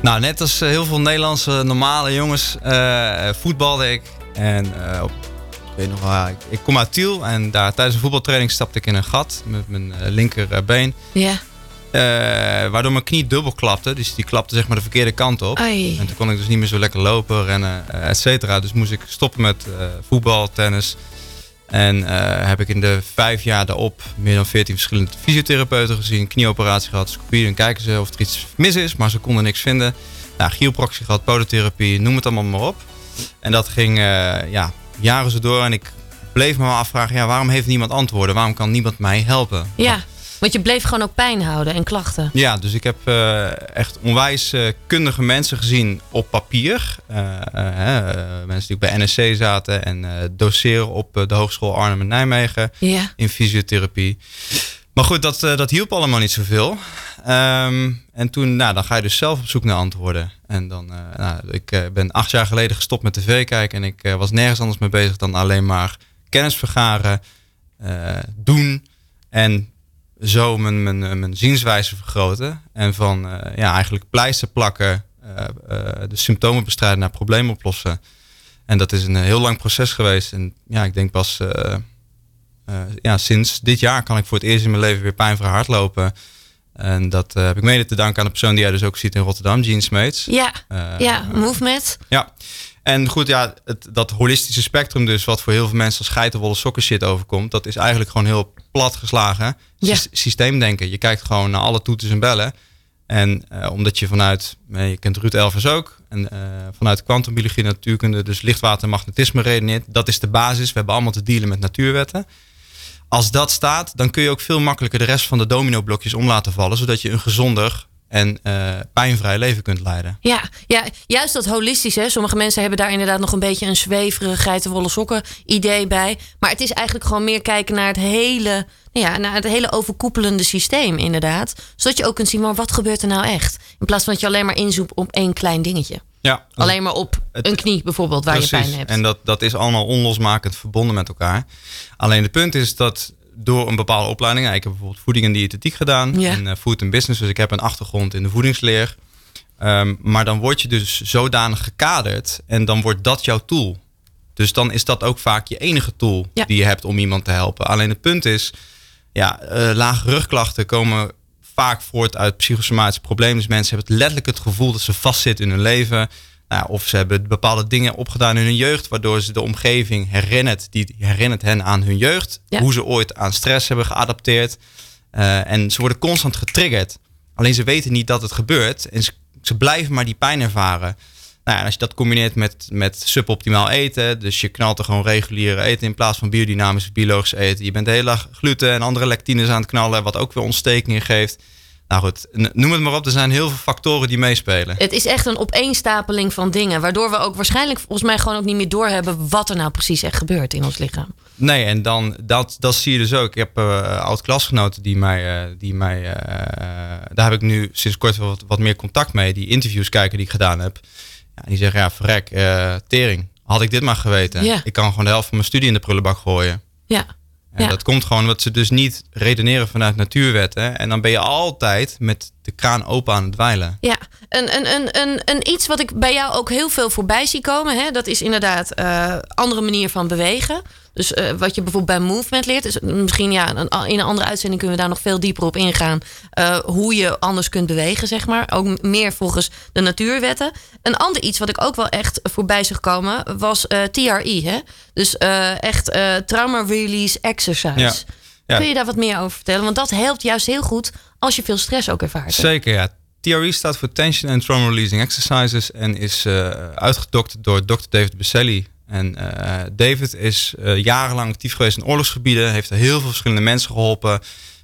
[SPEAKER 4] Nou, net als eh, heel veel Nederlandse normale jongens eh, voetbalde ik. En eh, op, ik weet nog wel, ik, ik kom uit Tiel en daar tijdens een voetbaltraining stapte ik in een gat met mijn eh, linkerbeen.
[SPEAKER 2] Ja.
[SPEAKER 4] Eh, waardoor mijn knie dubbel klapte. Dus die klapte zeg maar de verkeerde kant op.
[SPEAKER 2] Ai.
[SPEAKER 4] En toen kon ik dus niet meer zo lekker lopen, rennen, et cetera. Dus moest ik stoppen met voetbal, tennis. En heb ik in de vijf jaar daarop meer dan 14 verschillende fysiotherapeuten gezien. Knieoperatie gehad, scopie. En kijken ze of er iets mis is, maar ze konden niks vinden. Nou, chiropractie gehad, podotherapie, noem het allemaal maar op. En dat ging eh, ja, jaren zo door. En ik bleef me maar afvragen, ja, waarom heeft niemand antwoorden? Waarom kan niemand mij helpen?
[SPEAKER 2] Ja, want je bleef gewoon ook pijn houden en klachten.
[SPEAKER 4] Ja, dus ik heb eh, echt onwijs eh, kundige mensen gezien op papier. Mensen die ook bij NSC zaten en doseren op de Hogeschool Arnhem en Nijmegen
[SPEAKER 2] Ja.
[SPEAKER 4] in fysiotherapie. Maar goed, dat, eh, dat hielp allemaal niet zoveel. Ehm, en toen, nou, dan ga je dus zelf op zoek naar antwoorden. En dan, eh, nou, ik eh, ben acht jaar geleden gestopt met tv kijken. En ik was nergens anders mee bezig dan alleen maar kennis vergaren, doen. En zo mijn, mijn, mijn zienswijze vergroten. En van ja, eigenlijk pleister plakken, de symptomen bestrijden naar problemen oplossen. En dat is een heel lang proces geweest. En ja, ik denk pas ja, sinds dit jaar kan ik voor het eerst in mijn leven weer pijnvrij hardlopen. En dat eh, heb ik mede te danken aan de persoon die jij dus ook ziet in Rotterdam, Jean Smeets.
[SPEAKER 2] Ja,
[SPEAKER 4] Eh,
[SPEAKER 2] ja, movement.
[SPEAKER 4] ja. En goed, ja, het, dat holistische spectrum dus, wat voor heel veel mensen als geitenwolle sokken shit overkomt, dat is eigenlijk gewoon heel plat geslagen.
[SPEAKER 2] Ja.
[SPEAKER 4] Sys- Systeemdenken. Je kijkt gewoon naar alle toeters en bellen. En eh, omdat je vanuit, eh, je kent Ruud Elvers ook, en eh, vanuit kwantumbiologie natuurkunde, dus lichtwater en magnetisme redeneert, dat is de basis. We hebben allemaal te dealen met natuurwetten. Als dat staat, dan kun je ook veel makkelijker de rest van de dominoblokjes om laten vallen, zodat je een gezonder en eh, pijnvrij leven kunt leiden.
[SPEAKER 2] Ja, ja, juist dat holistische. Sommige mensen hebben daar inderdaad nog een beetje een zweverig geitenwolle sokken idee bij. Maar het is eigenlijk gewoon meer kijken naar het hele, nou ja, naar het hele overkoepelende systeem inderdaad. Zodat je ook kunt zien, maar wat gebeurt er nou echt? In plaats van dat je alleen maar inzoomt op één klein dingetje.
[SPEAKER 4] Ja,
[SPEAKER 2] Alleen maar op
[SPEAKER 4] Het-
[SPEAKER 2] een knie bijvoorbeeld waar je pijn hebt.
[SPEAKER 4] En dat, dat is allemaal onlosmakend verbonden met elkaar. Alleen de punt is dat door een bepaalde opleiding, ik heb bijvoorbeeld voeding en diëtetiek gedaan
[SPEAKER 2] Ja.
[SPEAKER 4] en eh, food and business, dus ik heb een achtergrond in de voedingsleer. Ehm, maar dan word je dus zodanig gekaderd en dan wordt dat jouw tool. Dus dan is dat ook vaak je enige tool
[SPEAKER 2] Ja.
[SPEAKER 4] die je hebt om iemand te helpen. Alleen het punt is, ja, eh, lage rugklachten komen vaak voort uit psychosomatische problemen. Dus mensen hebben het letterlijk het gevoel dat ze vastzitten in hun leven. Nou, of ze hebben bepaalde dingen opgedaan in hun jeugd, waardoor ze de omgeving herinnert, die herinnert hen aan hun jeugd.
[SPEAKER 2] Ja.
[SPEAKER 4] Hoe ze ooit aan stress hebben geadapteerd. Eh, en ze worden constant getriggerd. Alleen ze weten niet dat het gebeurt. En ze, ze blijven maar die pijn ervaren. Nou ja, als je dat combineert met, met suboptimaal eten, dus je knalt er gewoon reguliere eten in plaats van biodynamisch biologisch eten. Je bent de hele dag gluten en andere lectines aan het knallen, wat ook weer ontstekingen geeft. Nou goed, noem het maar op. Er zijn heel veel factoren die meespelen.
[SPEAKER 2] Het is echt een opeenstapeling van dingen. Waardoor we ook waarschijnlijk volgens mij gewoon ook niet meer doorhebben wat er nou precies echt gebeurt in ons lichaam.
[SPEAKER 4] Nee, en dan, dat, dat zie je dus ook. Ik heb eh oud-klasgenoten die mij, eh, die mij eh, daar heb ik nu sinds kort wat meer contact mee, die interviews kijken die ik gedaan heb. Ja, die zeggen, ja, verrek, eh, tering. Had ik dit maar geweten.
[SPEAKER 2] Ja.
[SPEAKER 4] Ik kan gewoon de helft van mijn studie in de prullenbak gooien.
[SPEAKER 2] Ja.
[SPEAKER 4] En
[SPEAKER 2] Ja.
[SPEAKER 4] dat komt gewoon omdat ze dus niet redeneren vanuit natuurwetten. En dan ben je altijd met de kraan open aan het dweilen.
[SPEAKER 2] Ja, een, een, een, een, een iets wat ik bij jou ook heel veel voorbij zie komen. Hè, dat is inderdaad eh andere manier van bewegen. Dus eh, wat je bijvoorbeeld bij movement leert. Is misschien ja, een, in een andere uitzending kunnen we daar nog veel dieper op ingaan. eh, hoe je anders kunt bewegen, zeg maar. Ook meer volgens de natuurwetten. Een ander iets wat ik ook wel echt voorbij zag komen was eh TRE. Hè? Dus echt trauma release exercise.
[SPEAKER 4] Ja. Ja.
[SPEAKER 2] Kun je daar wat meer over vertellen? Want dat helpt juist heel goed als je veel stress ook ervaart. hè?
[SPEAKER 4] Zeker, ja. TRE staat voor Tension and Trauma Releasing Exercises en is uitgedokterd door Dr. David Besselli. En eh, David is eh, jarenlang actief geweest in oorlogsgebieden, heeft er heel veel verschillende mensen geholpen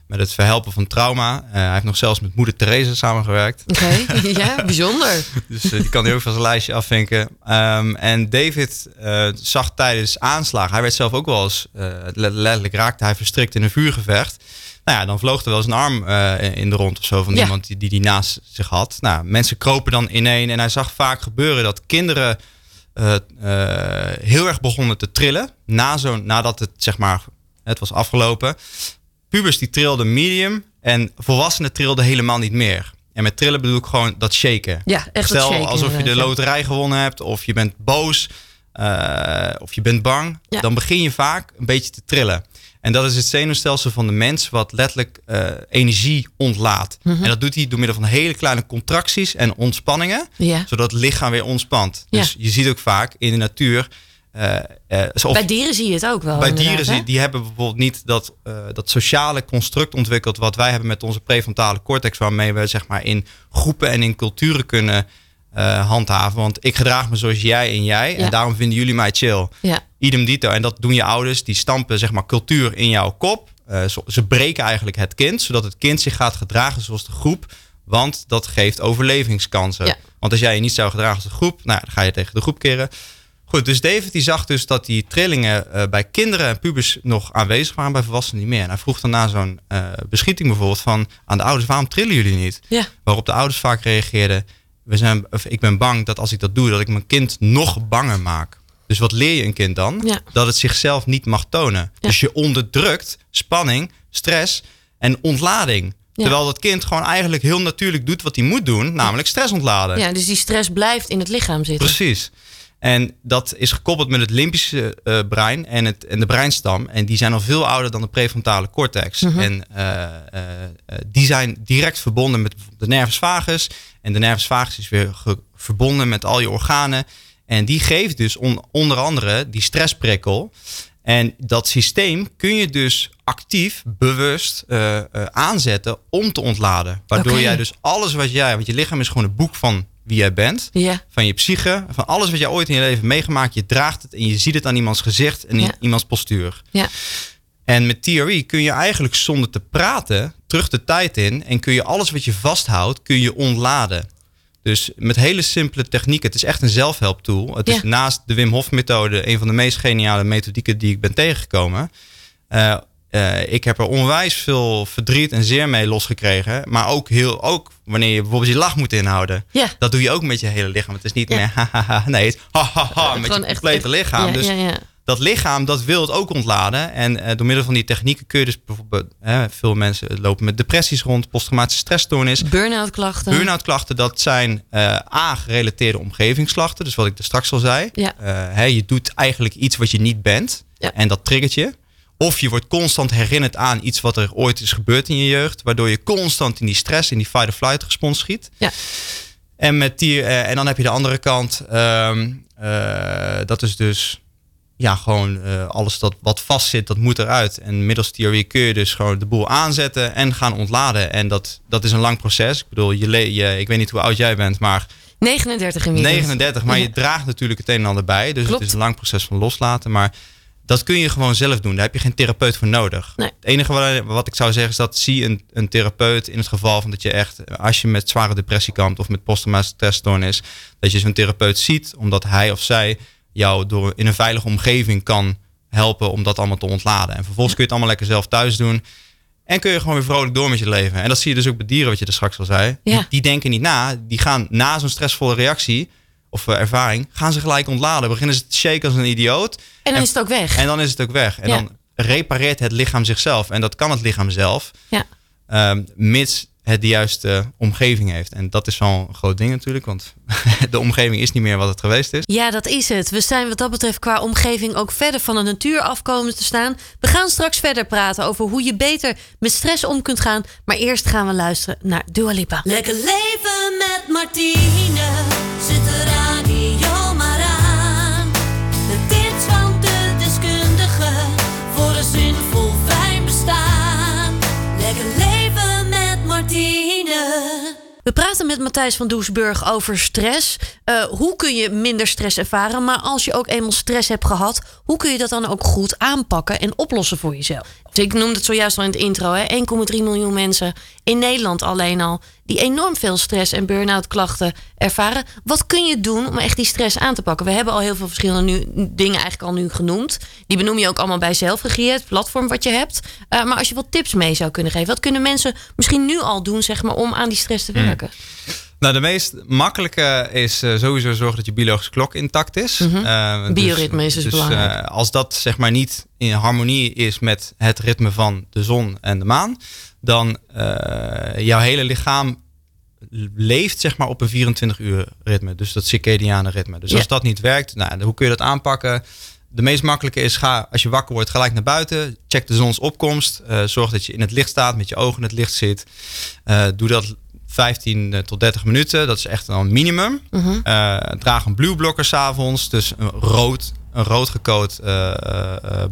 [SPEAKER 4] met het verhelpen van trauma. Eh, hij heeft nog zelfs met moeder Therese samengewerkt.
[SPEAKER 2] Oké, ja, bijzonder.
[SPEAKER 4] Dus die kan ook van zijn lijstje afvinken. Ehm, en David zag tijdens aanslagen, hij werd zelf ook wel eens, let- letterlijk raakte hij verstrikt in een vuurgevecht. Nou ja, dan vloog er wel eens een arm in de rond of zo van
[SPEAKER 2] Ja.
[SPEAKER 4] iemand die, die die naast zich had. Nou, mensen kropen dan ineen en hij zag vaak gebeuren dat kinderen eh, eh, heel erg begonnen te trillen. Na zo'n, nadat het zeg maar, het was afgelopen. Pubers die trilden medium en volwassenen trilden helemaal niet meer. En met trillen bedoel ik gewoon dat shaken.
[SPEAKER 2] Ja, echt
[SPEAKER 4] Stel
[SPEAKER 2] shaken
[SPEAKER 4] alsof je de loterij gewonnen hebt, of je bent boos, eh, of je bent bang.
[SPEAKER 2] Ja.
[SPEAKER 4] Dan begin je vaak een beetje te trillen. En dat is het zenuwstelsel van de mens wat letterlijk eh, energie ontlaat.
[SPEAKER 2] Mhm.
[SPEAKER 4] En dat doet hij door middel van hele kleine contracties en ontspanningen, zodat het lichaam weer ontspant. Dus je ziet ook vaak in de natuur. eh, eh,
[SPEAKER 2] Bij dieren zie je het ook wel.
[SPEAKER 4] bij dieren zie- die hebben bijvoorbeeld niet dat, dat sociale construct ontwikkeld wat wij hebben met onze prefrontale cortex, waarmee we zeg maar in groepen en in culturen kunnen eh, handhaven. Want ik gedraag me zoals jij en jij
[SPEAKER 2] Ja.
[SPEAKER 4] en daarom vinden jullie mij chill.
[SPEAKER 2] Ja.
[SPEAKER 4] Idem dito. En dat doen je ouders, die stampen zeg maar cultuur in jouw kop. Eh, ze breken eigenlijk het kind, zodat het kind zich gaat gedragen zoals de groep. Want dat geeft overlevingskansen.
[SPEAKER 2] Ja.
[SPEAKER 4] Want als jij je niet zou gedragen als de groep, nou, dan ga je tegen de groep keren. Goed, dus David die zag dus dat die trillingen eh, bij kinderen en pubers nog aanwezig waren, bij volwassenen niet meer. En hij vroeg dan na zo'n beschieting bijvoorbeeld van aan de ouders, waarom trillen jullie niet? Waarop de ouders vaak reageerden, we zijn, of ik ben bang dat als ik dat doe, dat ik mijn kind nog banger maak. Dus wat leer je een kind dan?
[SPEAKER 2] Ja.
[SPEAKER 4] Dat het zichzelf niet mag tonen.
[SPEAKER 2] Ja.
[SPEAKER 4] Dus je onderdrukt spanning, stress en ontlading.
[SPEAKER 2] Ja.
[SPEAKER 4] Terwijl dat kind gewoon eigenlijk heel natuurlijk doet wat hij moet doen, namelijk stress ontladen.
[SPEAKER 2] ja, dus die stress blijft in het lichaam zitten.
[SPEAKER 4] Precies. En dat is gekoppeld met het limbische eh, brein en, het, en de breinstam. En die zijn al veel ouder dan de prefrontale cortex.
[SPEAKER 2] Mhm.
[SPEAKER 4] En eh, eh, die zijn direct verbonden met de nervus vagus. En de nervus vagus is weer verbonden met al je organen. En die geeft dus on- onder andere die stressprikkel. En dat systeem kun je dus actief, bewust aanzetten om te ontladen. Waardoor jij dus alles wat jij... Want je lichaam is gewoon een boek van wie jij bent van je psyche, van alles wat jij ooit in je leven meegemaakt. Je draagt het en je ziet het aan iemands gezicht en iemands postuur. En met TRE kun je eigenlijk zonder te praten terug de tijd in en kun je alles wat je vasthoudt, kun je ontladen. Dus met hele simpele technieken. Het is echt een zelfhelptool. Het is naast de Wim Hof methode een van de meest geniale methodieken die ik ben tegengekomen. Eh, eh, ik heb er onwijs veel verdriet en zeer mee losgekregen. Maar ook, heel, ook wanneer je bijvoorbeeld je lach moet inhouden.
[SPEAKER 2] Ja.
[SPEAKER 4] Dat doe je ook met je hele lichaam. Het is niet
[SPEAKER 2] Ja.
[SPEAKER 4] meer hahaha. Nee, het is hahaha met je complete
[SPEAKER 2] echt-
[SPEAKER 4] lichaam.
[SPEAKER 2] Ja,
[SPEAKER 4] dus dat lichaam, dat wil het ook ontladen. En eh, door middel van die technieken kun je dus bijvoorbeeld... veel mensen lopen met depressies rond, posttraumatische stressstoornis.
[SPEAKER 2] Burn-out klachten.
[SPEAKER 4] Burn-out klachten, dat zijn eh A-gerelateerde omgevingsklachten. Dus wat ik er straks al zei.
[SPEAKER 2] Ja.
[SPEAKER 4] Hè, je doet eigenlijk iets wat je niet bent. En dat triggert je. Of je wordt constant herinnerd aan iets wat er ooit is gebeurd in je jeugd. Waardoor je constant in die stress, in die fight-or-flight respons schiet.
[SPEAKER 2] Ja.
[SPEAKER 4] En, met die, eh, en dan heb je de andere kant. ehm, eh, dat is dus ja, gewoon eh, alles dat wat vastzit, dat moet eruit. En middels theorie kun je dus gewoon de boel aanzetten en gaan ontladen. En dat, dat is een lang proces. Ik bedoel, je, le- je, ik weet niet hoe oud jij bent, maar
[SPEAKER 2] 39 inmiddels.
[SPEAKER 4] 39. Maar
[SPEAKER 2] Ja.
[SPEAKER 4] je draagt natuurlijk het een en ander bij. Dus
[SPEAKER 2] Klopt.
[SPEAKER 4] het is een lang proces van loslaten. Maar dat kun je gewoon zelf doen. Daar heb je geen therapeut voor nodig.
[SPEAKER 2] Nee.
[SPEAKER 4] Het enige wat, wat ik zou zeggen is dat zie een, een therapeut in het geval van dat je echt, als je met zware depressie kampt of met posttraumatische stressstoornis, dat je zo'n therapeut ziet, omdat hij of zij jou door in een veilige omgeving kan helpen om dat allemaal te ontladen. En vervolgens kun je het allemaal lekker zelf thuis doen. En kun je gewoon weer vrolijk door met je leven. En dat zie je dus ook bij dieren, wat je er straks al zei.
[SPEAKER 2] Ja.
[SPEAKER 4] Die, die denken niet na. Die gaan na zo'n stressvolle reactie of eh, ervaring, gaan ze gelijk ontladen. Beginnen ze te shaken als een idioot.
[SPEAKER 2] En dan is het ook weg.
[SPEAKER 4] En dan is het ook weg. En
[SPEAKER 2] Ja.
[SPEAKER 4] dan repareert het lichaam zichzelf. En dat kan het lichaam zelf.
[SPEAKER 2] Ja.
[SPEAKER 4] ehm, mits het de juiste omgeving heeft. En dat is wel een groot ding natuurlijk. Want de omgeving is niet meer wat het geweest is.
[SPEAKER 2] Ja, dat is het. We zijn wat dat betreft qua omgeving ook verder van de natuur afkomen te staan. We gaan straks verder praten over hoe je beter met stress om kunt gaan. Maar eerst gaan we luisteren naar Dua Lipa.
[SPEAKER 1] Lekker leven met Martine.
[SPEAKER 2] We praten met Matthijs van Doesburg over stress. Eh, hoe kun je minder stress ervaren? Maar als je ook eenmaal stress hebt gehad, hoe kun je dat dan ook goed aanpakken en oplossen voor jezelf? Dus ik noemde het zojuist al in het intro: hè, 1,3 miljoen mensen in Nederland alleen al die enorm veel stress en burn-out klachten ervaren. Wat kun je doen om echt die stress aan te pakken? We hebben al heel veel verschillende nu, dingen eigenlijk al nu genoemd. Die benoem je ook allemaal bij zelfregie, het platform wat je hebt. Eh, maar als je wat tips mee zou kunnen geven, wat kunnen mensen misschien nu al doen zeg maar, om aan die stress te werken?
[SPEAKER 4] Nou, de meest makkelijke is eh, sowieso zorgen dat je biologische klok intact is. Eh,
[SPEAKER 2] Bioritme is dus belangrijk.
[SPEAKER 4] eh, als dat zeg maar niet in harmonie is met het ritme van de zon en de maan, dan jouw hele lichaam leeft zeg maar op een 24 uur ritme. Dus dat circadiane ritme. Dus als dat niet werkt, nou, hoe kun je dat aanpakken? De meest makkelijke is ga als je wakker wordt gelijk naar buiten. Check de zonsopkomst. Uh, zorg dat je in het licht staat, met je ogen in het licht zit. Uh, doe dat 15 tot 30 minuten. Dat is echt een minimum.
[SPEAKER 2] Mhm.
[SPEAKER 4] Uh, draag een blueblocker s'avonds. Dus een rood, een rood gecoat uh,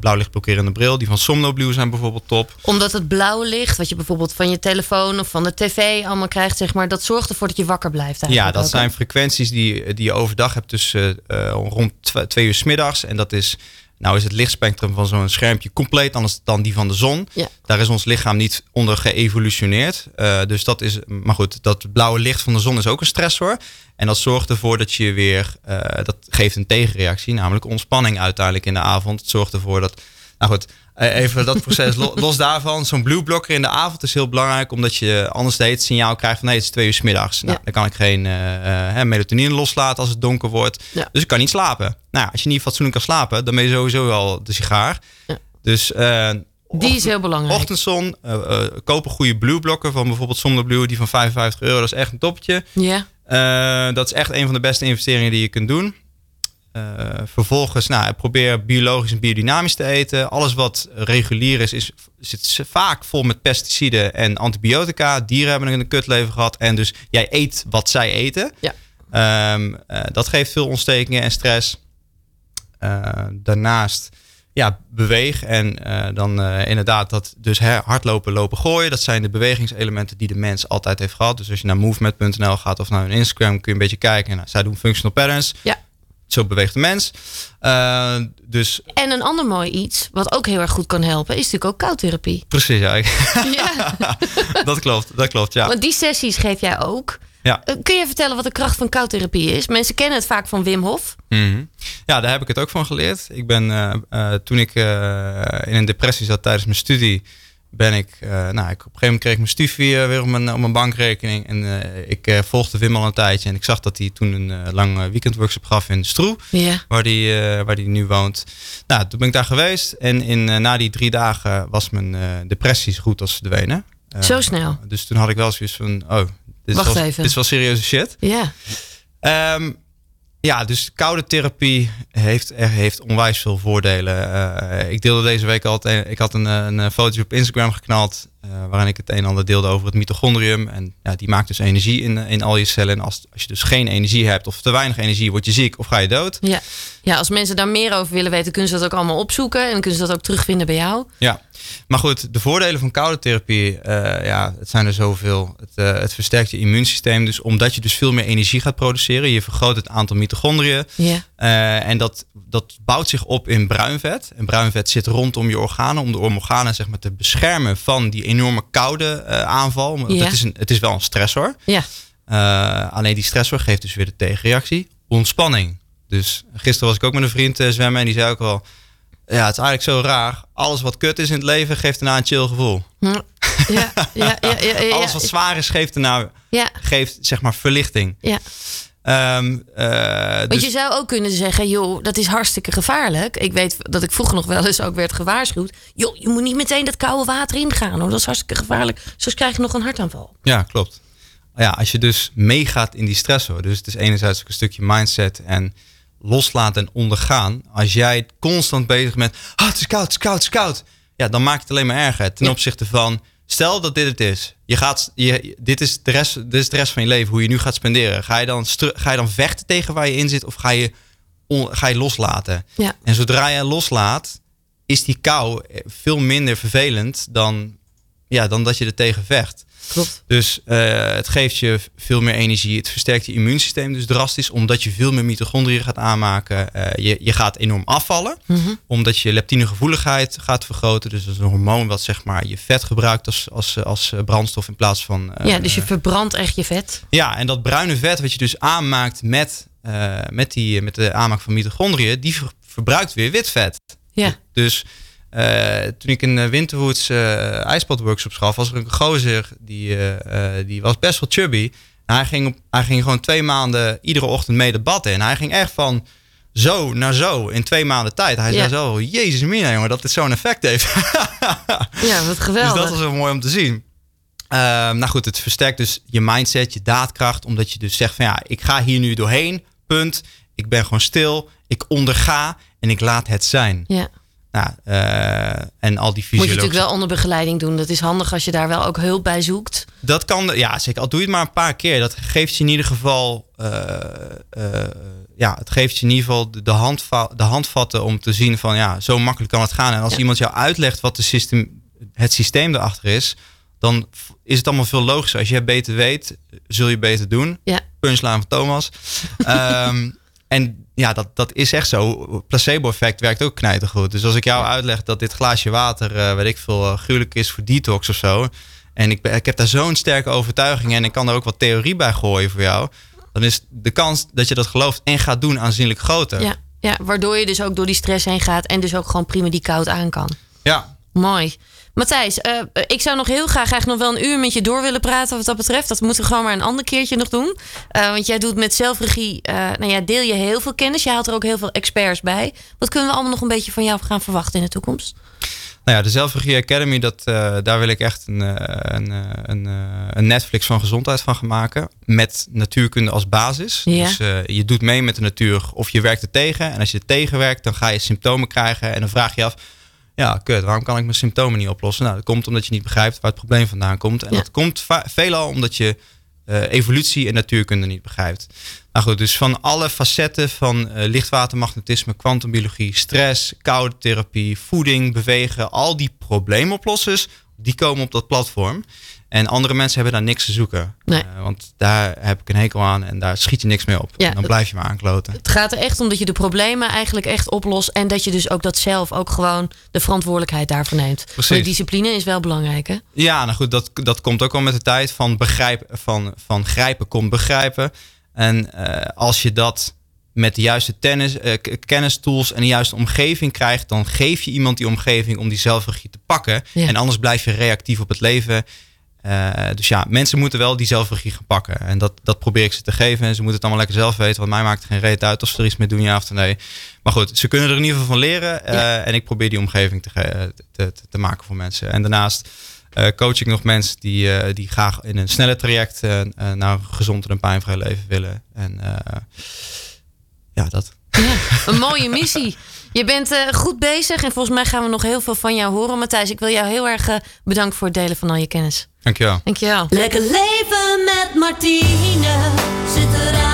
[SPEAKER 4] blauwlichtblokkerende bril. Die van Somnoblue zijn bijvoorbeeld top.
[SPEAKER 2] Omdat het blauwe licht, wat je bijvoorbeeld van je telefoon of van de tv allemaal krijgt, zeg maar, dat zorgt ervoor dat je wakker blijft.
[SPEAKER 4] Ja, dat
[SPEAKER 2] ook.
[SPEAKER 4] zijn frequenties die, die je overdag hebt tussen uh, rond twee uur s middags. En dat is nou is het lichtspectrum van zo'n schermpje compleet anders dan die van de zon.
[SPEAKER 2] Ja.
[SPEAKER 4] Daar is ons lichaam niet onder geëvolutioneerd. Uh, dus dat is, maar goed, dat blauwe licht van de zon is ook een stressor. En dat zorgt ervoor dat je weer, uh, dat geeft een tegenreactie, namelijk ontspanning uiteindelijk in de avond. Het zorgt ervoor dat, nou goed, even dat proces los daarvan. Zo'n blue blocker in de avond is heel belangrijk, omdat je anders het signaal krijgt van nee, het is twee uur 's middags. Nou,
[SPEAKER 2] Ja.
[SPEAKER 4] dan kan ik geen uh, melatonine loslaten als het donker wordt.
[SPEAKER 2] Ja.
[SPEAKER 4] Dus ik kan niet slapen. Nou, als je niet fatsoenlijk kan slapen, dan ben je sowieso al de sigaar.
[SPEAKER 2] Ja.
[SPEAKER 4] Dus uh,
[SPEAKER 2] Die is heel belangrijk.
[SPEAKER 4] ochtendzon, uh, uh, koop een goede blue blokker van bijvoorbeeld Zonder Blue, die van 55 euro. Dat is echt een topje.
[SPEAKER 2] Ja.
[SPEAKER 4] Uh, dat is echt een van de beste investeringen die je kunt doen. Uh, vervolgens, nou, probeer biologisch en biodynamisch te eten. Alles wat regulier is, is zit vaak vol met pesticiden en antibiotica. Dieren hebben een kutleven gehad. En dus jij eet wat zij eten.
[SPEAKER 2] Ja.
[SPEAKER 4] Um, uh, dat geeft veel ontstekingen en stress. Uh, daarnaast, ja, beweeg. En dan inderdaad dat dus hardlopen, lopen, gooien. Dat zijn de bewegingselementen die de mens altijd heeft gehad. Dus als je naar movement.nl gaat of naar hun Instagram, kun je een beetje kijken. Nou, zij doen functional patterns.
[SPEAKER 2] Ja.
[SPEAKER 4] Zo beweegt de mens. Uh, dus...
[SPEAKER 2] En een ander mooi iets, wat ook heel erg goed kan helpen, is natuurlijk ook koudtherapie.
[SPEAKER 4] Precies, ja.
[SPEAKER 2] ja.
[SPEAKER 4] dat klopt, dat klopt, ja.
[SPEAKER 2] Want die sessies geef jij ook.
[SPEAKER 4] Ja.
[SPEAKER 2] Uh, kun je vertellen wat de kracht van koudtherapie is? Mensen kennen het vaak van Wim Hof.
[SPEAKER 4] Mm -hmm. Ja, daar heb ik het ook van geleerd. Ik ben, uh, toen ik in een depressie zat tijdens mijn studie, ben ik, uh, nou, ik, op een gegeven moment kreeg ik mijn studie weer op mijn, op mijn bankrekening. En uh, ik uh, volgde Wim al een tijdje. En ik zag dat hij toen een lang weekendworkshop gaf in Stroe, waar hij waar die nu woont. Nou, toen ben ik daar geweest. En in, na die drie dagen was mijn depressie zo goed als verdwenen.
[SPEAKER 2] Zo snel?
[SPEAKER 4] Dus toen had ik wel zoiets van, oh, dit,
[SPEAKER 2] Wacht
[SPEAKER 4] is wel,
[SPEAKER 2] even.
[SPEAKER 4] dit is wel serieuze shit.
[SPEAKER 2] Ja.
[SPEAKER 4] Um, Ja, dus koude therapie heeft, heeft onwijs veel voordelen. Eh, ik deelde deze week al, ik had een, een fotootje op Instagram geknald, waarin ik het een en ander deelde over het mitochondrium. En ja, die maakt dus energie in, in al je cellen. En als, als je dus geen energie hebt of te weinig energie, word je ziek of ga je dood.
[SPEAKER 2] Ja. ja, als mensen daar meer over willen weten, kunnen ze dat ook allemaal opzoeken. En dan kunnen ze dat ook terugvinden bij jou.
[SPEAKER 4] Ja, maar goed, de voordelen van koude therapie, uh, ja, het zijn er zoveel. Het, het, versterkt je immuunsysteem. Dus omdat je dus veel meer energie gaat produceren, je vergroot het aantal mitochondriën.
[SPEAKER 2] Ja.
[SPEAKER 4] En dat, dat bouwt zich op in bruinvet. En bruinvet zit rondom je organen, om de organen zeg maar, te beschermen van die enorme koude aanval. Want
[SPEAKER 2] Ja.
[SPEAKER 4] het, is een, het is wel een stressor.
[SPEAKER 2] Ja,
[SPEAKER 4] alleen die stressor geeft dus weer de tegenreactie, ontspanning. Dus gisteren was ik ook met een vriend zwemmen en die zei ook al ja, het is eigenlijk zo raar. Alles wat kut is in het leven geeft daarna een chill gevoel.
[SPEAKER 2] ja, ja, ja, ja, ja.
[SPEAKER 4] Alles wat zwaar is geeft daarna
[SPEAKER 2] Ja,
[SPEAKER 4] geeft zeg maar verlichting.
[SPEAKER 2] ja. Want
[SPEAKER 4] dus,
[SPEAKER 2] je zou ook kunnen zeggen, joh, dat is hartstikke gevaarlijk. Ik weet dat ik vroeger nog wel eens ook werd gewaarschuwd. Joh, je moet niet meteen dat koude water ingaan, hoor. Dat is hartstikke gevaarlijk. Zoals krijg je nog een hartaanval.
[SPEAKER 4] Ja, klopt. Ja, als je dus meegaat in die stressor. Dus het is enerzijds ook een stukje mindset en loslaten en ondergaan. Als jij constant bezig bent, ah, het is koud, het is koud, het is koud. Ja, dan maakt het alleen maar erger. Ten
[SPEAKER 2] Ja.
[SPEAKER 4] opzichte van, stel dat dit het is. Je gaat, je, dit, is de rest, dit is de rest van je leven, hoe je nu gaat spenderen. Ga je dan, ga je dan vechten tegen waar je in zit of ga je, on- ga je loslaten?
[SPEAKER 2] Ja.
[SPEAKER 4] En zodra je loslaat, is die kou veel minder vervelend dan, ja, dan dat je er tegen vecht.
[SPEAKER 2] Klopt.
[SPEAKER 4] Dus eh, het geeft je veel meer energie. Het versterkt je immuunsysteem dus drastisch, omdat je veel meer mitochondriën gaat aanmaken. Eh, je, je gaat enorm afvallen,
[SPEAKER 2] Mhm.
[SPEAKER 4] omdat je leptinegevoeligheid gaat vergroten. Dus dat is een hormoon wat zeg maar je vet gebruikt als, als, als eh, brandstof in plaats van.
[SPEAKER 2] Ja, dus je verbrandt echt je vet.
[SPEAKER 4] ja, en dat bruine vet wat je dus aanmaakt met, met, die, met de aanmaak van mitochondriën, die ver- verbruikt weer wit vet.
[SPEAKER 2] Ja,
[SPEAKER 4] Dus eh, toen ik in uh, Winterwoods uh, ijspadworkshops gaf, was er een gozer die, uh, die was best wel chubby. En hij ging, op, hij ging gewoon twee maanden iedere ochtend mee de bad in. En hij ging echt van zo naar zo in twee maanden tijd. Hij
[SPEAKER 2] Ja.
[SPEAKER 4] zei zo, jezus mina jongen, dat dit zo'n effect heeft.
[SPEAKER 2] ja wat geweldig.
[SPEAKER 4] Dus dat was wel mooi om te zien. Ehm, nou goed, het versterkt dus je mindset, je daadkracht. Omdat je dus zegt van ja, ik ga hier nu doorheen. Punt. Ik ben gewoon stil. Ik onderga en ik laat het zijn.
[SPEAKER 2] Ja.
[SPEAKER 4] Nou, uh, en al die
[SPEAKER 2] Moet je
[SPEAKER 4] fysiologische...
[SPEAKER 2] natuurlijk wel onder begeleiding doen. Dat is handig als je daar wel ook hulp bij zoekt.
[SPEAKER 4] Dat kan, ja zeker. Al doe je het maar een paar keer. Dat geeft je in ieder geval... Uh, uh, ja, het geeft je in ieder geval de, de, handva de handvatten om te zien van... Ja, zo makkelijk kan het gaan. En als
[SPEAKER 2] Ja.
[SPEAKER 4] iemand jou uitlegt wat de systeem, het systeem erachter is... dan is het allemaal veel logischer. Als je beter weet, zul je beter doen.
[SPEAKER 2] Ja.
[SPEAKER 4] Punchline van Thomas. um, en ja, dat, dat is echt zo. Placebo-effect werkt ook knijtergoed. Dus als ik jou uitleg dat dit glaasje water, uh, weet ik veel, uh, gruwelijk is voor detox of zo. En ik, ik heb daar zo'n sterke overtuiging en ik kan er ook wat theorie bij gooien voor jou. Dan is de kans dat je dat gelooft en gaat doen aanzienlijk groter.
[SPEAKER 2] Ja, ja, waardoor je dus ook door die stress heen gaat en dus ook gewoon prima die koud aan kan.
[SPEAKER 4] Ja,
[SPEAKER 2] Mooi. Matthijs, uh, ik zou nog heel graag eigenlijk nog wel een uur met je door willen praten wat dat betreft. Dat moeten we gewoon maar een ander keertje nog doen. Uh, want jij doet met zelfregie, uh, nou ja, deel je heel veel kennis. Je haalt er ook heel veel experts bij. Wat kunnen we allemaal nog een beetje van jou gaan verwachten in de toekomst?
[SPEAKER 4] Nou ja, de Zelfregie Academy, dat, daar wil ik echt een, een, een, een, Netflix van gezondheid van gaan maken. Met natuurkunde als basis.
[SPEAKER 2] Ja.
[SPEAKER 4] Dus je doet mee met de natuur of je werkt er tegen. En als je er tegenwerkt, dan ga je symptomen krijgen. En dan vraag je af, ja, kut, waarom kan ik mijn symptomen niet oplossen? Nou, dat komt omdat je niet begrijpt waar het probleem vandaan komt. En
[SPEAKER 2] Ja.
[SPEAKER 4] dat komt veelal omdat je uh, evolutie en natuurkunde niet begrijpt. Nou goed, dus van alle facetten van uh, lichtwatermagnetisme, kwantumbiologie, stress, koude therapie, voeding, bewegen, al die probleemoplossers, die komen op dat platform. En andere mensen hebben daar niks te zoeken.
[SPEAKER 2] Nee.
[SPEAKER 4] Uh, want daar heb ik een hekel aan en daar schiet je niks mee op.
[SPEAKER 2] Ja,
[SPEAKER 4] en dan blijf je maar aankloten.
[SPEAKER 2] Het gaat er echt om dat je de problemen eigenlijk echt oplost. En dat je dus ook dat zelf ook gewoon de verantwoordelijkheid daarvoor neemt.
[SPEAKER 4] Precies.
[SPEAKER 2] De discipline is wel belangrijk, hè?
[SPEAKER 4] Ja, nou goed, dat, dat komt ook al met de tijd. Van, begrijp, van, van grijpen komt begrijpen. En uh, als je dat met de juiste tennis, uh, kennistools en de juiste omgeving krijgt, dan geef je iemand die omgeving om die zelfregie te pakken.
[SPEAKER 2] Ja.
[SPEAKER 4] En anders blijf je reactief op het leven. Uh, dus ja, mensen moeten wel die zelfregie gaan pakken. En dat, dat probeer ik ze te geven. En ze moeten het allemaal lekker zelf weten. Want mij maakt het geen reet uit of ze er iets mee doen, ja of nee. Maar goed, ze kunnen er in ieder geval van leren. Uh,
[SPEAKER 2] Ja.
[SPEAKER 4] En ik probeer die omgeving te, te, te, maken voor mensen. En daarnaast uh, coach ik nog mensen die, die graag in een snelle traject naar een gezond en pijnvrij leven willen. En ja, dat.
[SPEAKER 2] Een mooie missie. Je bent eh, goed bezig en volgens mij gaan we nog heel veel van jou horen. Matthijs, ik wil jou heel erg uh, bedanken voor het delen van al je kennis.
[SPEAKER 4] Dankjewel.
[SPEAKER 2] Dankjewel.
[SPEAKER 1] Lekker leven met Martine. Zet de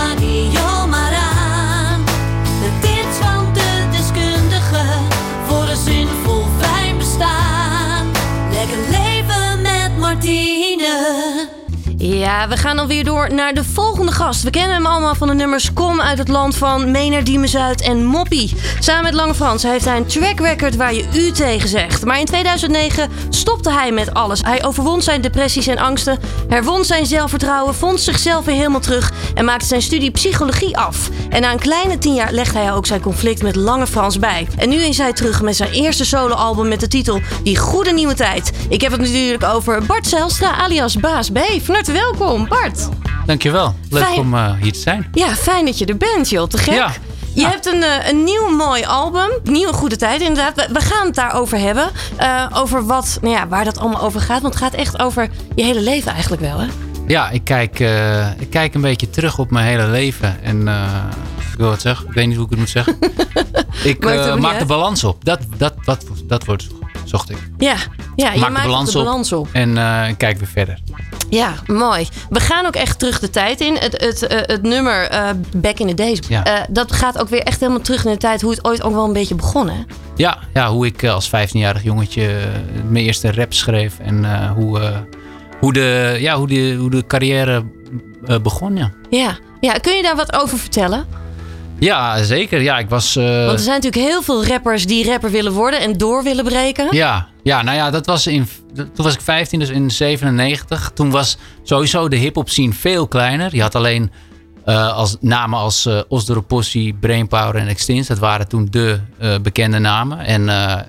[SPEAKER 2] Ja, we gaan alweer door naar de volgende gast. We kennen hem allemaal van de nummers Kom uit het land van Mener, Diemen Zuid en Moppie. Samen met Lange Frans heeft hij een track record waar je u tegen zegt. Maar in 2009 stopte hij met alles. Hij overwon zijn depressies en angsten, herwon zijn zelfvertrouwen, vond zichzelf weer helemaal terug en maakte zijn studie psychologie af. En na een kleine tien jaar legde hij ook zijn conflict met Lange Frans bij. En nu is hij terug met zijn eerste soloalbum met de titel Die Goede Nieuwe Tijd. Ik heb het natuurlijk over Bart Zelstra alias Baas B. Van harte welkom, Bart.
[SPEAKER 5] Dankjewel. Leuk
[SPEAKER 2] Fijn.
[SPEAKER 5] om uh, hier te zijn.
[SPEAKER 2] Ja, fijn dat je er bent, joh. Te gek.
[SPEAKER 5] Ja.
[SPEAKER 2] Je hebt een, uh, een nieuw mooi album. Nieuwe Goede Tijd, inderdaad. We, we gaan het daarover hebben. Uh, over wat, nou ja, waar dat allemaal over gaat. Want het gaat echt over je hele leven eigenlijk wel, hè?
[SPEAKER 5] Ja, ik kijk, uh, ik kijk een beetje terug op mijn hele leven. En uh, ik wil wat zeggen. Ik weet niet hoe ik het moet zeggen. ik
[SPEAKER 2] het
[SPEAKER 5] maak
[SPEAKER 2] uit.
[SPEAKER 5] de balans op. Dat, dat, dat, dat woord zocht ik.
[SPEAKER 2] Ja, ja je
[SPEAKER 5] maak
[SPEAKER 2] maakt
[SPEAKER 5] de balans,
[SPEAKER 2] de balans op.
[SPEAKER 5] op. En uh, ik kijk weer verder.
[SPEAKER 2] Ja, mooi. We gaan ook echt terug de tijd in. Het, het, uh, het nummer uh, Back in the Days,
[SPEAKER 5] Ja.
[SPEAKER 2] uh, dat gaat ook weer echt helemaal terug in de tijd hoe het ooit ook wel een beetje begon, hè?
[SPEAKER 5] Ja, ja hoe ik als 15-jarig jongetje mijn eerste rap schreef. En hoe, hoe, de, ja, hoe, de, hoe de carrière begon, ja.
[SPEAKER 2] Ja. ja, kun je daar wat over vertellen?
[SPEAKER 5] Ja, zeker. Ja, ik was. Uh...
[SPEAKER 2] Want er zijn natuurlijk heel veel rappers die rapper willen worden en door willen breken.
[SPEAKER 5] Ja, ja nou ja, dat was in. Toen was ik 15, dus in 97. Toen was sowieso de hip-hop scene veel kleiner. Je had alleen uh, als, namen als uh, Osdoropossi, Brainpower en Extins. Dat waren toen de uh, bekende namen. En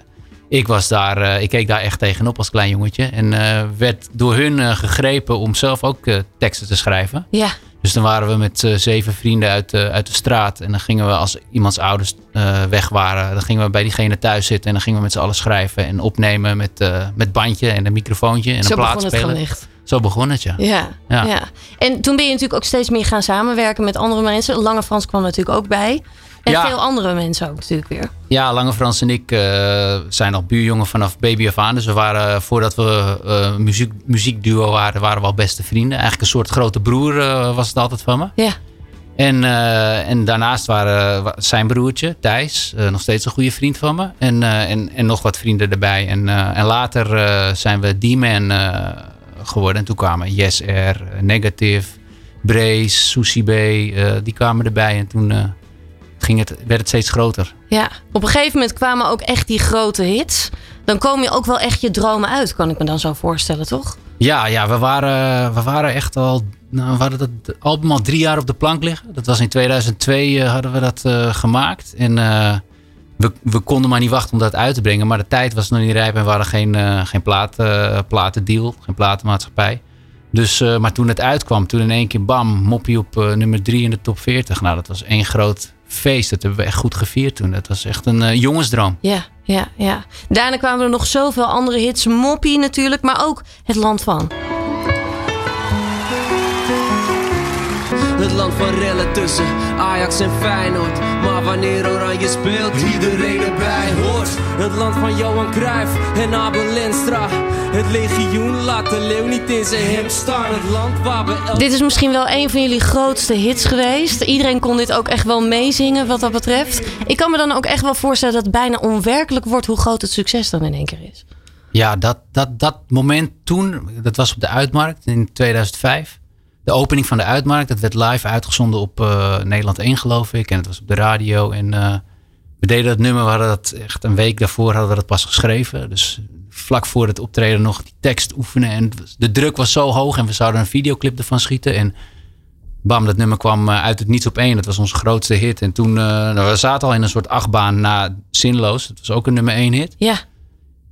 [SPEAKER 5] ik was daar, ik keek daar echt tegenop als klein jongetje. En werd door hun gegrepen om zelf ook teksten te schrijven.
[SPEAKER 2] Ja.
[SPEAKER 5] Dus dan waren we met uh, zeven vrienden uit, uh, uit de straat. En dan gingen we als iemands ouders uh, weg waren. Dan gingen we bij diegene thuis zitten. En dan gingen we met z'n allen schrijven en opnemen met, met bandje en een microfoontje en
[SPEAKER 2] Zo
[SPEAKER 5] een plaat
[SPEAKER 2] begon
[SPEAKER 5] spelen.
[SPEAKER 2] het.
[SPEAKER 5] Zo begon het, ja.
[SPEAKER 2] Ja, ja. ja. En toen ben je natuurlijk ook steeds meer gaan samenwerken met andere mensen. Lange Frans kwam natuurlijk ook bij. En
[SPEAKER 5] Ja.
[SPEAKER 2] veel andere mensen ook natuurlijk weer.
[SPEAKER 5] Ja, Lange Frans en ik eh, zijn al buurjongen vanaf baby af aan. Dus we waren, voordat we eh, muziek, muziekduo waren, waren we al beste vrienden. Eigenlijk een soort grote broer eh, was het altijd van me.
[SPEAKER 2] Ja.
[SPEAKER 5] En, eh, en daarnaast waren wa- zijn broertje, Thijs, eh, nog steeds een goede vriend van me. En, eh, en, en nog wat vrienden erbij. En, eh, en later eh, zijn we D-Man eh, geworden. En toen kwamen Yes R, Negative, Brace, Sushi B, eh, die kwamen erbij. En toen eh, ging het, werd het steeds groter.
[SPEAKER 2] ja. Op een gegeven moment kwamen ook echt die grote hits. Dan kom je ook wel echt je dromen uit, kan ik me dan zo voorstellen, toch?
[SPEAKER 5] Ja, ja we, waren, we waren echt al. Nou, we hadden het album al drie jaar op de plank liggen. Dat was in 2002 eh, hadden we dat eh, gemaakt. En eh, we, we konden maar niet wachten om dat uit te brengen. Maar de tijd was nog niet rijp en we hadden geen, geen plaat, platendeal, geen platenmaatschappij. Dus, maar toen het uitkwam, toen in één keer bam, moppie op nummer drie in de top 40. Nou, dat was één groot feest. Dat hebben we echt goed gevierd toen. Dat was echt een eh, jongensdroom.
[SPEAKER 2] Ja, ja, ja. Daarna kwamen er nog zoveel andere hits. Moppie natuurlijk, maar ook Het Land van.
[SPEAKER 6] Het land van rellen tussen Ajax en Feyenoord Maar wanneer Oranje speelt, iedereen erbij hoort Het land van Johan Cruijff en Abel Lenstra Het legioen laat de leeuw niet in zijn hemd staan Het land waar we
[SPEAKER 2] Dit is misschien wel een van jullie grootste hits geweest. Iedereen kon dit ook echt wel meezingen wat dat betreft. Ik kan me dan ook echt wel voorstellen dat het bijna onwerkelijk wordt hoe groot het succes dan in één keer is.
[SPEAKER 5] Ja, dat, dat, dat moment toen, dat was op de Uitmarkt in 2005. De opening van de Uitmarkt, dat werd live uitgezonden op eh, Nederland 1 geloof ik. En het was op de radio. En eh, we deden dat nummer, we hadden dat echt een week daarvoor hadden we dat pas geschreven. Dus vlak voor het optreden nog die tekst oefenen. En de druk was zo hoog en we zouden een videoclip ervan schieten. En bam, dat nummer kwam eh, uit het niets op één. Dat was onze grootste hit. En toen, nou, we zaten al in een soort achtbaan na Zinloos. Dat was ook een nummer één hit.
[SPEAKER 2] Ja,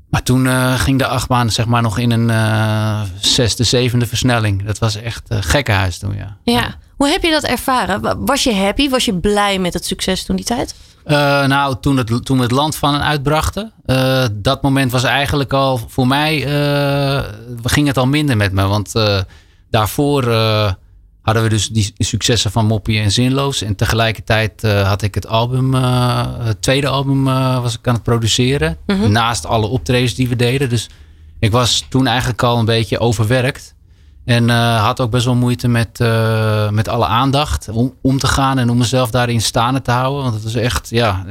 [SPEAKER 5] Maar toen eh, ging de achtbaan zeg maar nog in een eh, zesde, zevende versnelling. Dat was echt uh, gekkenhuis toen, ja.
[SPEAKER 2] ja. Hoe heb je dat ervaren? Wa- Was je happy? Was je blij met het succes toen die tijd?
[SPEAKER 5] Eh, nou, toen, het, toen we het land van uitbrachten, eh, dat moment was eigenlijk al voor mij, eh, ging het al minder met me. Want eh, daarvoor eh, hadden we dus die successen van Moppie en Zinloos. En tegelijkertijd eh, had ik het album, eh, het tweede album eh, was ik aan het produceren.
[SPEAKER 2] Mhm.
[SPEAKER 5] Naast alle optredens die we deden. Dus ik was toen eigenlijk al een beetje overwerkt. En had ook best wel moeite met, met alle aandacht om, om te gaan en om mezelf daarin staande te houden. Want het was echt, ja,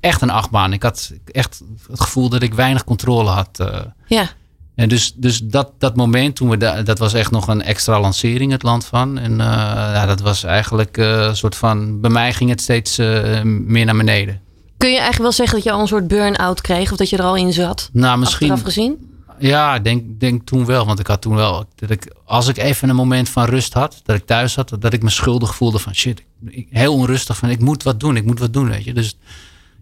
[SPEAKER 5] echt een achtbaan. Ik had echt het gevoel dat ik weinig controle had.
[SPEAKER 2] Ja.
[SPEAKER 5] En dus, dus dat, dat moment toen we da- dat was echt nog een extra lancering, het land van. En eh, ja, dat was eigenlijk eh, een soort van, bij mij ging het steeds eh, meer naar beneden.
[SPEAKER 2] Kun je eigenlijk wel zeggen dat je al een soort burn-out kreeg? Of dat je er al in zat?
[SPEAKER 5] Nou, misschien.
[SPEAKER 2] Achteraf gezien?
[SPEAKER 5] Ja, ik denk, denk toen wel. Want ik had toen wel. Dat ik, als ik even een moment van rust had, dat ik thuis zat, dat ik me schuldig voelde van shit. ik- heel onrustig van ik moet wat doen, ik moet wat doen, weet je. Dus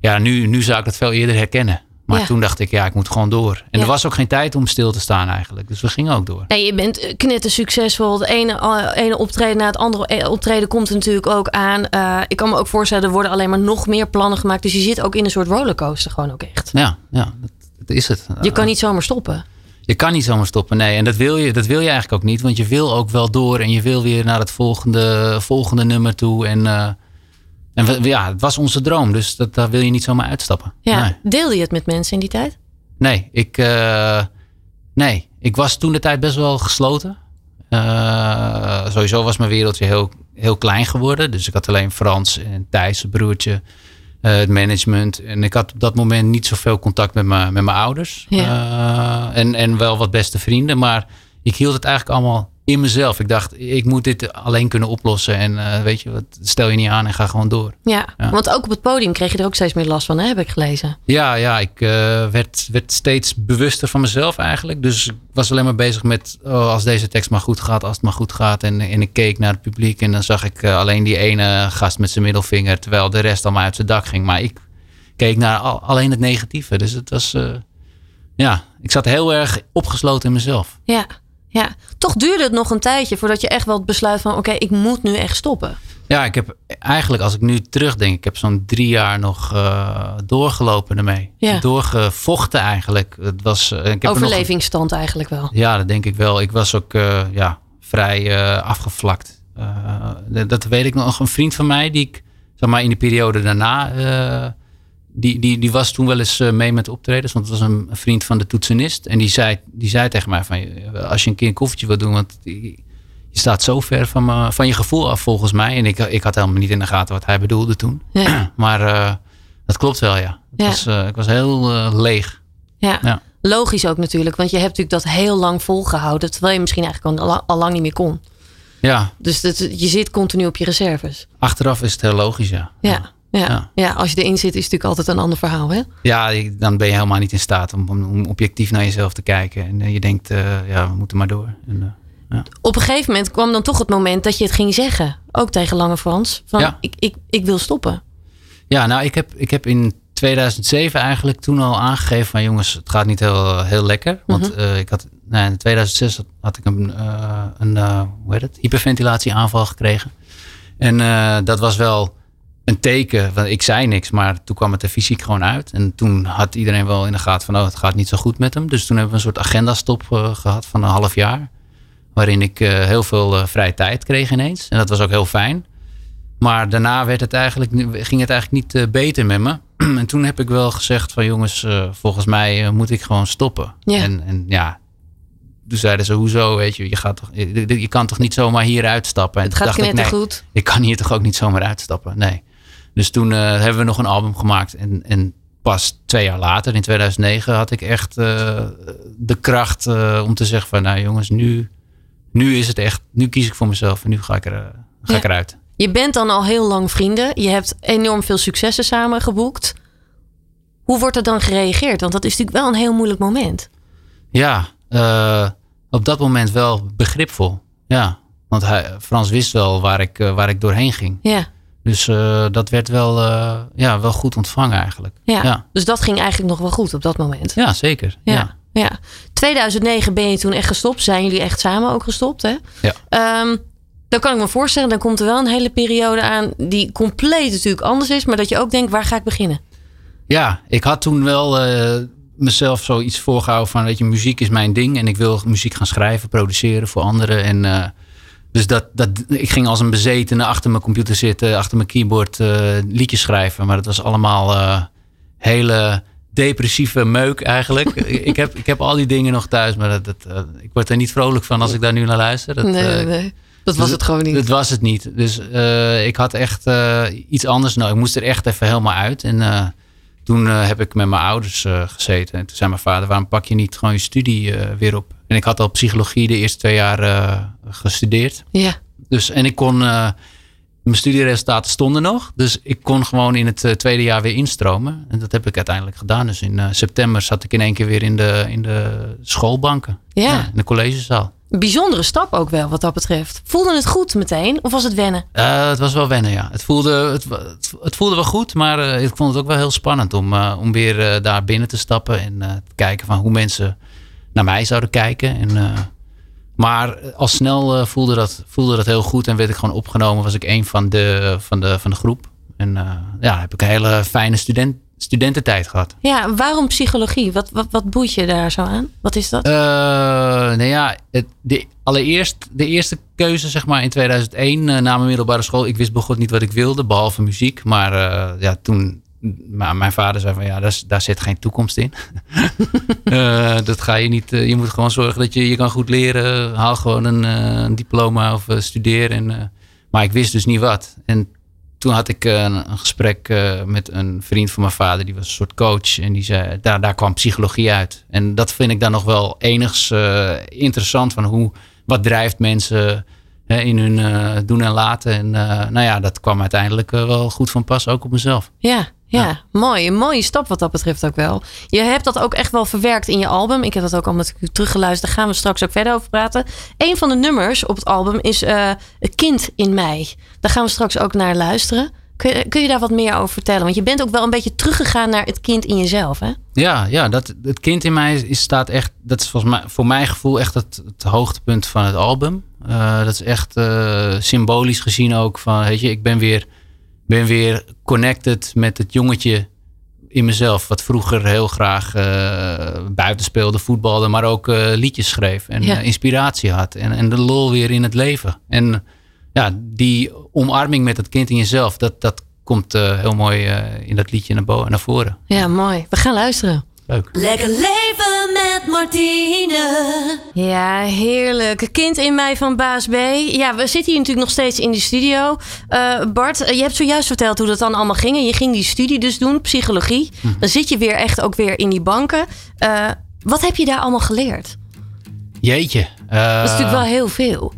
[SPEAKER 5] ja, nu, nu zou ik dat veel eerder herkennen. Maar
[SPEAKER 2] Ja.
[SPEAKER 5] toen dacht ik, ja, ik moet gewoon door. En
[SPEAKER 2] Ja.
[SPEAKER 5] er was ook geen tijd om stil te staan eigenlijk. Dus we gingen ook door.
[SPEAKER 2] Nee, je bent eh, knetter succesvol. Het ene, eh, ene optreden na het andere eh, optreden komt er natuurlijk ook aan. Ik kan me ook voorstellen, er worden alleen maar nog meer plannen gemaakt. Dus je zit ook in een soort rollercoaster gewoon ook echt.
[SPEAKER 5] Ja, ja dat, dat is het.
[SPEAKER 2] Je kan niet zomaar stoppen.
[SPEAKER 5] Je kan niet zomaar stoppen, nee. En dat wil, je, dat wil je eigenlijk ook niet. Want je wil ook wel door en je wil weer naar het volgende, volgende nummer toe. En, en we- ja, het was onze droom. Dus dat, daar wil je niet zomaar uitstappen.
[SPEAKER 2] Ja.
[SPEAKER 5] Nee,
[SPEAKER 2] Deelde je het met mensen in die tijd?
[SPEAKER 5] nee, ik, eh, nee. ik was toen de tijd best wel gesloten. Eh, sowieso was mijn wereldje heel, heel klein geworden. Dus ik had alleen Frans en Thijs, broertje. eh, het management. En ik had op dat moment niet zoveel contact met mijn, met mijn ouders. En, en wel wat beste vrienden. Maar ik hield het eigenlijk allemaal in mezelf. Ik dacht, ik moet dit alleen kunnen oplossen. En eh, weet je, wat, stel je niet aan en ga gewoon door.
[SPEAKER 2] Ja.
[SPEAKER 5] Ja.
[SPEAKER 2] want ook op het podium kreeg je er ook steeds meer last van, hè? heb ik gelezen.
[SPEAKER 5] Ja, ja ik eh, werd, werd steeds bewuster van mezelf eigenlijk. Dus ik was alleen maar bezig met, oh, als deze tekst maar goed gaat, als het maar goed gaat. En, en ik keek naar het publiek en dan zag ik eh, alleen die ene gast met zijn middelvinger, terwijl de rest allemaal uit zijn dak ging. Maar ik keek naar al- alleen het negatieve. Dus het was, ja, ik zat heel erg opgesloten in mezelf.
[SPEAKER 2] Ja. Ja. Toch duurde het nog een tijdje voordat je echt wel het besluit van... oké, ik moet nu echt stoppen.
[SPEAKER 5] Ja, ik heb eigenlijk, als ik nu terugdenk, ik heb zo'n drie jaar nog eh, doorgelopen ermee.
[SPEAKER 2] Ja.
[SPEAKER 5] Doorgevochten eigenlijk. Het was, eh, ik heb er nog-
[SPEAKER 2] Overlevingsstand eigenlijk wel.
[SPEAKER 5] Ja, dat denk ik wel. Ik was ook eh, ja, vrij afgevlakt. Dat- dat weet ik nog. Een vriend van mij, die ik zeg maar in de periode daarna. Die, die, die was toen wel eens eh, mee met optredens. Want het was een, vriend van de toetsenist. En die zei, die zei tegen mij: van, Als je een keer een koffietje wil doen. Want die- je staat zo ver van, me, van je gevoel af volgens mij. En ik, ik had helemaal niet in de gaten wat hij bedoelde toen.
[SPEAKER 2] Ja.
[SPEAKER 5] Maar eh, dat klopt wel, ja. Het
[SPEAKER 2] Ja.
[SPEAKER 5] Was, eh, ik was heel leeg.
[SPEAKER 2] Ja.
[SPEAKER 5] Ja.
[SPEAKER 2] Logisch ook natuurlijk, want je hebt natuurlijk dat heel lang volgehouden. Terwijl je misschien eigenlijk al, al lang niet meer kon.
[SPEAKER 5] Ja,
[SPEAKER 2] Dus dat, je zit continu op je reserves.
[SPEAKER 5] achteraf is het heel logisch, ja.
[SPEAKER 2] Ja. Ja. Ja.
[SPEAKER 5] Ja.
[SPEAKER 2] als je erin zit, is het natuurlijk altijd een ander verhaal. Hè?
[SPEAKER 5] Ja, dan ben je helemaal niet in staat om, om, objectief naar jezelf te kijken. En eh, je denkt, eh, ja, we moeten maar door. En, eh,
[SPEAKER 2] Op een gegeven moment kwam dan toch het moment dat je het ging zeggen. Ook tegen Lange Frans. Van
[SPEAKER 5] Ja.
[SPEAKER 2] ik, ik, ik wil stoppen.
[SPEAKER 5] ja, nou, ik heb, ik heb in 2007 eigenlijk toen al aangegeven van jongens, het gaat niet heel, heel lekker. Want eh, ik had, nou, in 2006 had, had ik een, eh, een hoe heet het, hyperventilatieaanval gekregen. En dat was wel een teken, want ik zei niks, maar toen kwam het er fysiek gewoon uit. En toen had iedereen wel in de gaten van, oh, het gaat niet zo goed met hem. Dus toen hebben we een soort agendastop eh, gehad van een half jaar. Waarin ik eh, heel veel eh, vrije tijd kreeg ineens. En dat was ook heel fijn. Maar daarna werd het eigenlijk, ging het eigenlijk niet beter met me. en toen heb ik wel gezegd van jongens, volgens mij moet ik gewoon stoppen.
[SPEAKER 2] Ja.
[SPEAKER 5] En, en ja, toen zeiden ze, hoezo, weet je, je, gaat toch, je, je kan toch niet zomaar hier uitstappen. En
[SPEAKER 2] Het gaat
[SPEAKER 5] toen dacht ik, nee,
[SPEAKER 2] knettergoed.
[SPEAKER 5] ik kan hier toch ook niet zomaar uitstappen. Nee. Dus toen eh, hebben we nog een album gemaakt. En, en pas twee jaar later, in 2009, had ik echt eh, de kracht eh, om te zeggen van... Nou jongens, nu, nu is het echt... Nu kies ik voor mezelf en nu ga ik, er, ga
[SPEAKER 2] Ja.
[SPEAKER 5] ik eruit.
[SPEAKER 2] Je bent dan al heel lang vrienden. Je hebt enorm veel successen samen geboekt. Hoe wordt er dan gereageerd? Want dat is natuurlijk wel een heel moeilijk moment.
[SPEAKER 5] Ja, op dat moment wel begripvol. Ja, want hij, Frans wist wel waar ik, waar ik doorheen ging.
[SPEAKER 2] Ja,
[SPEAKER 5] Dus eh, dat werd wel, eh, ja, wel goed ontvangen eigenlijk.
[SPEAKER 2] ja.
[SPEAKER 5] Ja,
[SPEAKER 2] Dus dat ging eigenlijk nog wel goed op dat moment.
[SPEAKER 5] ja zeker.
[SPEAKER 2] Ja.
[SPEAKER 5] Ja.
[SPEAKER 2] ja. 2009 ben je toen echt gestopt. Zijn jullie echt samen ook gestopt, hè?
[SPEAKER 5] Ja.
[SPEAKER 2] Ehm, dan kan ik me voorstellen, dan komt er wel een hele periode aan die compleet natuurlijk anders is, maar dat je ook denkt, waar ga ik beginnen?
[SPEAKER 5] Ja, ik had toen wel eh, mezelf zoiets voorgehouden van, weet je, muziek is mijn ding en ik wil muziek gaan schrijven, produceren voor anderen. En, Dus dat, dat, ik ging als een bezetene achter mijn computer zitten, achter mijn keyboard uh, liedjes schrijven. Maar dat was allemaal uh, hele depressieve meuk eigenlijk. ik, heb, ik heb al die dingen nog thuis, maar dat, dat, uh, ik word er niet vrolijk van als ik daar nu naar luister. Dat,
[SPEAKER 2] nee, nee. Dat was het gewoon niet.
[SPEAKER 5] Dat was het niet. Dus ik had echt iets anders nodig. Ik moest er echt even helemaal uit. En toen heb ik met mijn ouders gezeten. En toen zei mijn vader, waarom pak je niet gewoon je studie weer op? En ik had al psychologie de eerste twee jaar uh, gestudeerd.
[SPEAKER 2] Ja.
[SPEAKER 5] Dus, en ik kon, uh, mijn studieresultaten stonden nog. Dus ik kon gewoon in het uh, tweede jaar weer instromen. En dat heb ik uiteindelijk gedaan. Dus in september zat ik in één keer weer in de, in de schoolbanken.
[SPEAKER 2] Ja. ja
[SPEAKER 5] in de collegezaal.
[SPEAKER 2] Bijzondere stap ook wel wat dat betreft. Voelde het goed meteen of was het wennen?
[SPEAKER 5] het was wel wennen, ja. Het voelde, het, het, voelde wel goed, maar ik vond het ook wel heel spannend om, om weer daar binnen te stappen en te kijken van hoe mensen naar mij zouden kijken. En, uh, maar al snel uh, voelde, dat, voelde dat heel goed en werd ik gewoon opgenomen. Was ik een van de, van de, van de groep. En uh, ja, heb ik een hele fijne student, studententijd gehad.
[SPEAKER 2] Ja, waarom psychologie? Wat, wat, wat boeit je daar zo aan? Wat is dat?
[SPEAKER 5] nou ja, het, de, allereerst de eerste keuze zeg maar in 2001 na mijn middelbare school. Ik wist begot niet wat ik wilde, behalve muziek. Maar ja, toen, maar mijn vader zei van ja, daar, daar zit geen toekomst in. uh, dat ga je niet. Uh, je moet gewoon zorgen dat je je kan goed leren. Haal gewoon een, een diploma of studeer. En, maar ik wist dus niet wat. En toen had ik een, een gesprek met een vriend van mijn vader. Die was een soort coach. En die zei, daar, daar kwam psychologie uit. En dat vind ik dan nog wel enigs interessant. Van hoe, wat drijft mensen in hun doen en laten. En nou ja, dat kwam uiteindelijk wel goed van pas, ook op mezelf.
[SPEAKER 2] Ja, ja, mooi. Een mooie stap wat dat betreft ook wel. Je hebt dat ook echt wel verwerkt in je album. Ik heb dat ook al met u teruggeluisterd. Daar gaan we straks ook verder over praten. Een van de nummers op het album is uh, Het kind in mij. Daar gaan we straks ook naar luisteren. Kun je, kun je daar wat meer over vertellen? Want je bent ook wel een beetje teruggegaan naar het kind in jezelf, hè?
[SPEAKER 5] Ja, ja dat, het kind in mij is, staat echt... Dat is volgens mij, voor mijn gevoel echt het, het hoogtepunt van het album. Uh, dat is echt uh, symbolisch gezien ook van... Weet je, ik ben weer ben weer connected met het jongetje in mezelf. Wat vroeger heel graag uh, buiten speelde, voetbalde, maar ook uh, liedjes schreef. En ja. uh, inspiratie had. En, en de lol weer in het leven. En ja, die omarming met het kind in jezelf, dat, dat komt heel mooi in dat liedje naar, boven, naar voren.
[SPEAKER 2] Ja, mooi. We gaan luisteren.
[SPEAKER 5] Leuk.
[SPEAKER 1] Lekker leven met Martine.
[SPEAKER 2] Ja, heerlijk. Kind in mij van Baas B. Ja, we zitten hier natuurlijk nog steeds in de studio. Uh, Bart, je hebt zojuist verteld hoe dat dan allemaal ging. En je ging die studie dus doen, psychologie. Hm. Dan zit je weer echt ook weer in die banken. Uh, wat heb je daar allemaal geleerd?
[SPEAKER 5] Jeetje. Uh,
[SPEAKER 2] dat is natuurlijk wel heel veel.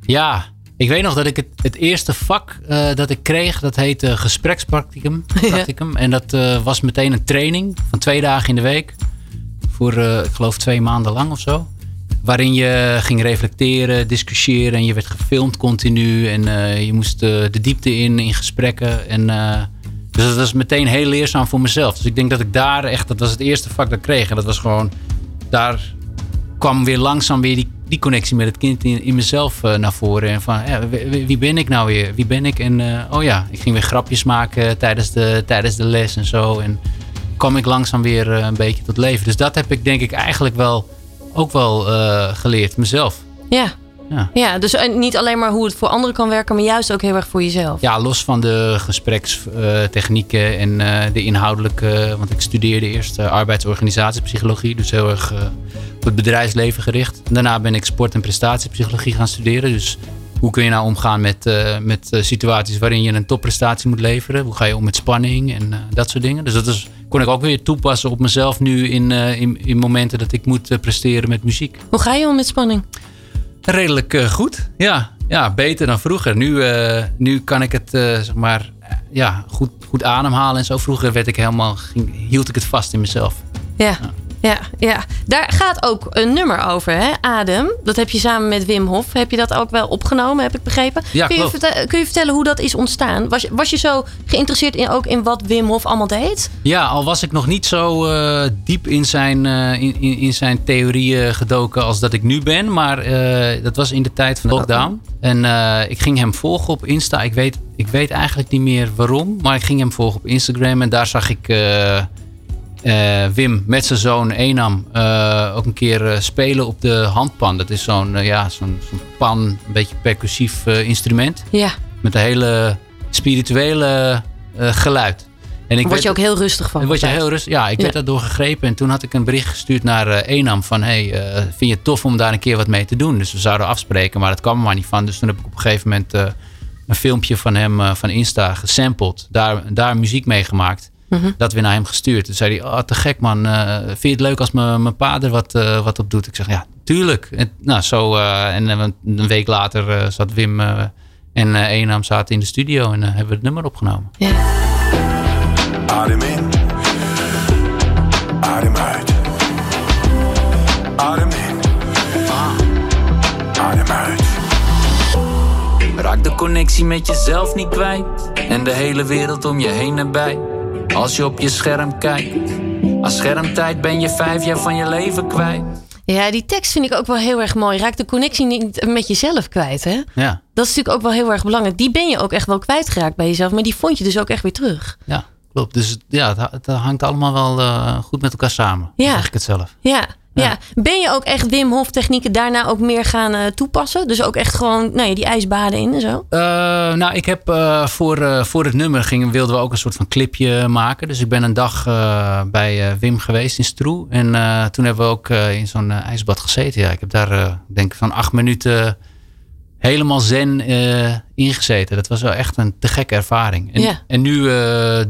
[SPEAKER 5] Ja, ik weet nog dat ik het, het eerste vak uh, dat ik kreeg, dat heette gesprekspracticum. Practicum. En dat uh, was meteen een training van twee dagen in de week. Voor, uh, ik geloof, twee maanden lang of zo. Waarin je ging reflecteren, discussiëren en je werd gefilmd continu. En je moest de diepte in, in gesprekken. En, dus dat was meteen heel leerzaam voor mezelf. Dus ik denk dat ik daar echt, dat was het eerste vak dat ik kreeg. En dat was gewoon, daar kwam weer langzaam weer die die connectie met het kind in, in mezelf naar voren. En van, ja, wie, ben ik nou weer? Wie ben ik? En oh ja, ik ging weer grapjes maken tijdens de, tijdens de les en zo. En kwam ik langzaam weer uh, een beetje tot leven. Dus dat heb ik denk ik eigenlijk wel ook wel geleerd, mezelf.
[SPEAKER 2] Ja. Ja. ja, dus niet alleen maar hoe het voor anderen kan werken, maar juist ook heel erg voor jezelf.
[SPEAKER 5] Ja, los van de gesprekstechnieken en de inhoudelijke. Want ik studeerde eerst arbeidsorganisatiepsychologie, dus heel erg op het bedrijfsleven gericht. Daarna ben ik sport- en prestatiepsychologie gaan studeren. Dus hoe kun je nou omgaan met, uh, met situaties waarin je een topprestatie moet leveren? Hoe ga je om met spanning en uh, dat soort dingen? Dus dat is, kon ik ook weer toepassen op mezelf nu in, in, in, momenten dat ik moet presteren met muziek.
[SPEAKER 2] Hoe ga je om met spanning?
[SPEAKER 5] Redelijk goed, ja. Ja, beter dan vroeger. Nu, nu kan ik het zeg maar, ja, goed, goed ademhalen en zo. Vroeger werd ik helemaal, ging, hield ik het vast in mezelf.
[SPEAKER 2] ja. ja ja, ja, daar gaat ook een nummer over, hè? Adem. Dat heb je samen met Wim Hof. Heb je dat ook wel opgenomen, heb ik begrepen?
[SPEAKER 5] Ja,
[SPEAKER 2] kun, je vertellen, kun je vertellen hoe dat is ontstaan? Was, was je zo geïnteresseerd in, ook in wat Wim Hof allemaal deed?
[SPEAKER 5] Ja, al was ik nog niet zo uh, diep in zijn, uh, in, in, in, zijn theorieën gedoken als dat ik nu ben. Maar uh, dat was in de tijd van de lockdown. En ik ging hem volgen op Insta. Ik weet, ik weet eigenlijk niet meer waarom. Maar ik ging hem volgen op Instagram. En daar zag ik uh, Wim met zijn zoon Enam uh, ook een keer uh, spelen op de handpan. Dat is zo'n ja, zo'n zo pan, een beetje percussief eh, instrument.
[SPEAKER 2] Ja,
[SPEAKER 5] Met een hele spirituele eh, geluid. En ik
[SPEAKER 2] word je
[SPEAKER 5] werd-
[SPEAKER 2] ook heel rustig van.
[SPEAKER 5] word je heel rustig. Ja, ik
[SPEAKER 2] Ja.
[SPEAKER 5] werd daardoor gegrepen. En toen had ik een bericht gestuurd naar eh, Enam van... Hey, eh, vind je het tof om daar een keer wat mee te doen? Dus we zouden afspreken, maar dat kwam er maar niet van. Dus toen heb ik op een gegeven moment eh, een filmpje van hem eh, van Insta gesampled. Daar, daar muziek mee gemaakt.
[SPEAKER 2] Mhm.
[SPEAKER 5] Dat weer naar hem gestuurd. Toen zei hij, oh, te gek man. eh, vind je het leuk als mijn mijn pa er wat, eh, wat op doet? Ik zeg, ja, tuurlijk. En, nou, zo, eh, en een week later eh, zat Wim en eh, Enam zaten in de studio. En hebben we het nummer opgenomen.
[SPEAKER 7] Adem in. Adem uit. Adem in. Adem uit.
[SPEAKER 8] Raak de connectie met jezelf niet kwijt. En de hele wereld om je heen en bij. Als je op je scherm kijkt. Als schermtijd ben je vijf jaar van je leven kwijt.
[SPEAKER 2] Ja, die tekst vind ik ook wel heel erg mooi. Raak de connectie niet met jezelf kwijt, hè?
[SPEAKER 5] Ja.
[SPEAKER 2] Dat is natuurlijk ook wel heel erg belangrijk. Die ben je ook echt wel kwijtgeraakt bij jezelf. Maar die vond je dus ook echt weer terug.
[SPEAKER 5] Ja, klopt. Dus ja, het hangt allemaal wel eh, goed met elkaar samen.
[SPEAKER 2] Ja.
[SPEAKER 5] Zeg ik het zelf.
[SPEAKER 2] Ja, ja. Ben je ook echt Wim Hof technieken daarna ook meer gaan eh, toepassen? Dus ook echt gewoon nou ja, die ijsbaden in en zo?
[SPEAKER 5] Eh, nou, ik heb eh, voor, voor het nummer gingen, wilden we ook een soort van clipje maken. Dus ik ben een dag bij Wim geweest in Stroe. En toen hebben we ook in zo'n ijsbad gezeten. Ja, ik heb daar denk ik van acht minuten helemaal zen ingezeten. Dat was wel echt een te gekke ervaring. En,
[SPEAKER 2] Ja.
[SPEAKER 5] en nu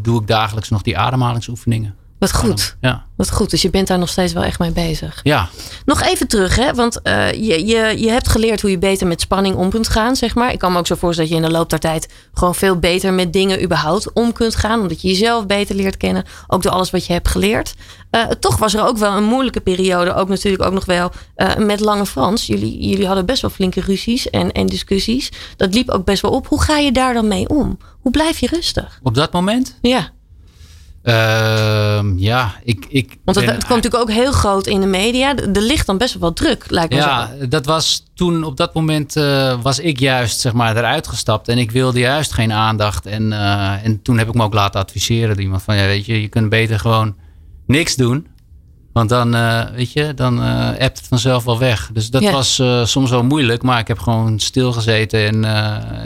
[SPEAKER 5] doe ik dagelijks nog die ademhalingsoefeningen.
[SPEAKER 2] Wat goed.
[SPEAKER 5] Ja,
[SPEAKER 2] Wat goed. Dus je bent daar nog steeds wel echt mee bezig.
[SPEAKER 5] ja
[SPEAKER 2] Nog even terug, hè? Want eh, je, je, je hebt geleerd hoe je beter met spanning om kunt gaan, zeg maar. Ik kan me ook zo voorstellen dat je in de loop der tijd gewoon veel beter met dingen überhaupt om kunt gaan. Omdat je jezelf beter leert kennen. Ook door alles wat je hebt geleerd. Eh, toch was er ook wel een moeilijke periode. Ook natuurlijk ook nog wel eh, met Lange Frans. Jullie, jullie hadden best wel flinke ruzies en, en discussies. Dat liep ook best wel op. Hoe ga je daar dan mee om? Hoe blijf je rustig?
[SPEAKER 5] op dat moment?
[SPEAKER 2] Ja,
[SPEAKER 5] Ehm, ja, ik, ik
[SPEAKER 2] want het,
[SPEAKER 5] ben-
[SPEAKER 2] het komt natuurlijk ook heel groot in de media. Er ligt dan best wel wat druk, lijkt me
[SPEAKER 5] Ja,
[SPEAKER 2] zo.
[SPEAKER 5] dat was toen op dat moment eh, was ik juist zeg maar eruit gestapt en ik wilde juist geen aandacht. En, eh, en toen heb ik me ook laten adviseren door iemand van ja, weet je, je kunt beter gewoon niks doen. Want dan, eh, weet je, dan appt het vanzelf wel weg. Dus dat
[SPEAKER 2] Ja.
[SPEAKER 5] was soms wel moeilijk, maar ik heb gewoon stilgezeten en,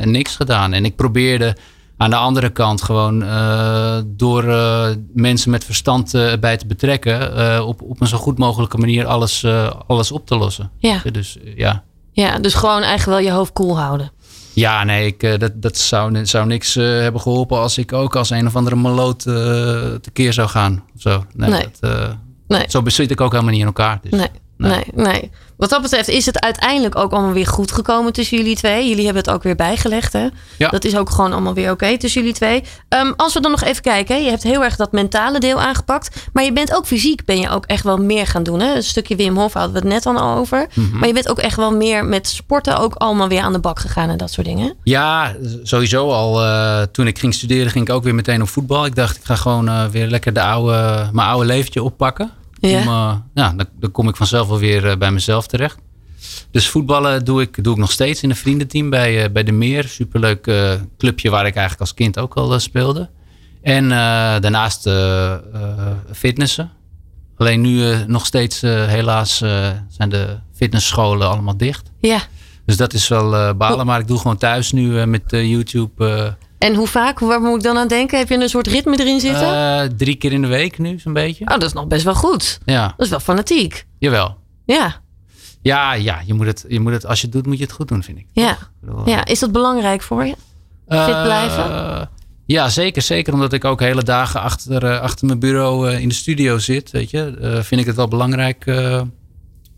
[SPEAKER 5] en niks gedaan. En ik probeerde aan de andere kant gewoon eh, door eh, mensen met verstand eh, bij te betrekken, op, op een zo goed mogelijke manier alles, alles op te lossen.
[SPEAKER 2] Ja.
[SPEAKER 5] Dus ja.
[SPEAKER 2] Ja, dus gewoon eigenlijk wel je hoofd koel houden.
[SPEAKER 5] Ja, nee, ik, dat, dat zou, zou niks hebben geholpen als ik ook als een of andere maloot tekeer zou gaan. Of zo. Nee,
[SPEAKER 2] Nee.
[SPEAKER 5] Dat,
[SPEAKER 2] Nee.
[SPEAKER 5] Zo zit ik ook helemaal niet in elkaar. Dus.
[SPEAKER 2] Nee, nee, nee. Wat dat betreft is het uiteindelijk ook allemaal weer goed gekomen tussen jullie twee. Jullie hebben het ook weer bijgelegd, hè?
[SPEAKER 5] Ja.
[SPEAKER 2] Dat is ook gewoon allemaal weer oké tussen jullie twee. Ehm, als we dan nog even kijken, hè, je hebt heel erg dat mentale deel aangepakt. Maar je bent ook fysiek, ben je ook echt wel meer gaan doen. Hè? Een stukje Wim Hof hadden we het net al over.
[SPEAKER 5] Mhm.
[SPEAKER 2] Maar je bent ook echt wel meer met sporten ook allemaal weer aan de bak gegaan en dat soort dingen.
[SPEAKER 5] Ja, sowieso al. eh, toen ik ging studeren, ging ik ook weer meteen op voetbal. Ik dacht, ik ga gewoon eh, weer lekker de oude, mijn oude leventje oppakken.
[SPEAKER 2] Ja.
[SPEAKER 5] Om, eh, ja, dan, dan kom ik vanzelf wel weer eh, bij mezelf terecht. Dus voetballen doe ik, doe ik nog steeds in een vriendenteam bij, eh, bij de Meer. Superleuk clubje waar ik eigenlijk als kind ook al speelde. En daarnaast fitnessen. Alleen nu nog steeds helaas zijn de fitnessscholen allemaal dicht.
[SPEAKER 2] Ja.
[SPEAKER 5] Dus dat is wel balen. Maar ik doe gewoon thuis nu met YouTube
[SPEAKER 2] En hoe vaak? Waar moet ik dan aan denken? Heb je een soort ritme erin zitten?
[SPEAKER 5] eh, drie keer in de week nu zo'n beetje.
[SPEAKER 2] oh, dat is nog best wel goed.
[SPEAKER 5] Ja,
[SPEAKER 2] Dat is wel fanatiek.
[SPEAKER 5] jawel.
[SPEAKER 2] Ja,
[SPEAKER 5] Ja, ja je moet het, je moet het, als je het doet moet je het goed doen vind ik.
[SPEAKER 2] ja.
[SPEAKER 5] Bedoel,
[SPEAKER 2] ja. Is dat belangrijk voor je? fit blijven?
[SPEAKER 5] Eh, ja, zeker. Zeker omdat ik ook hele dagen achter, eh, achter mijn bureau eh, in de studio zit. Weet je, Eh, vind ik het wel belangrijk eh,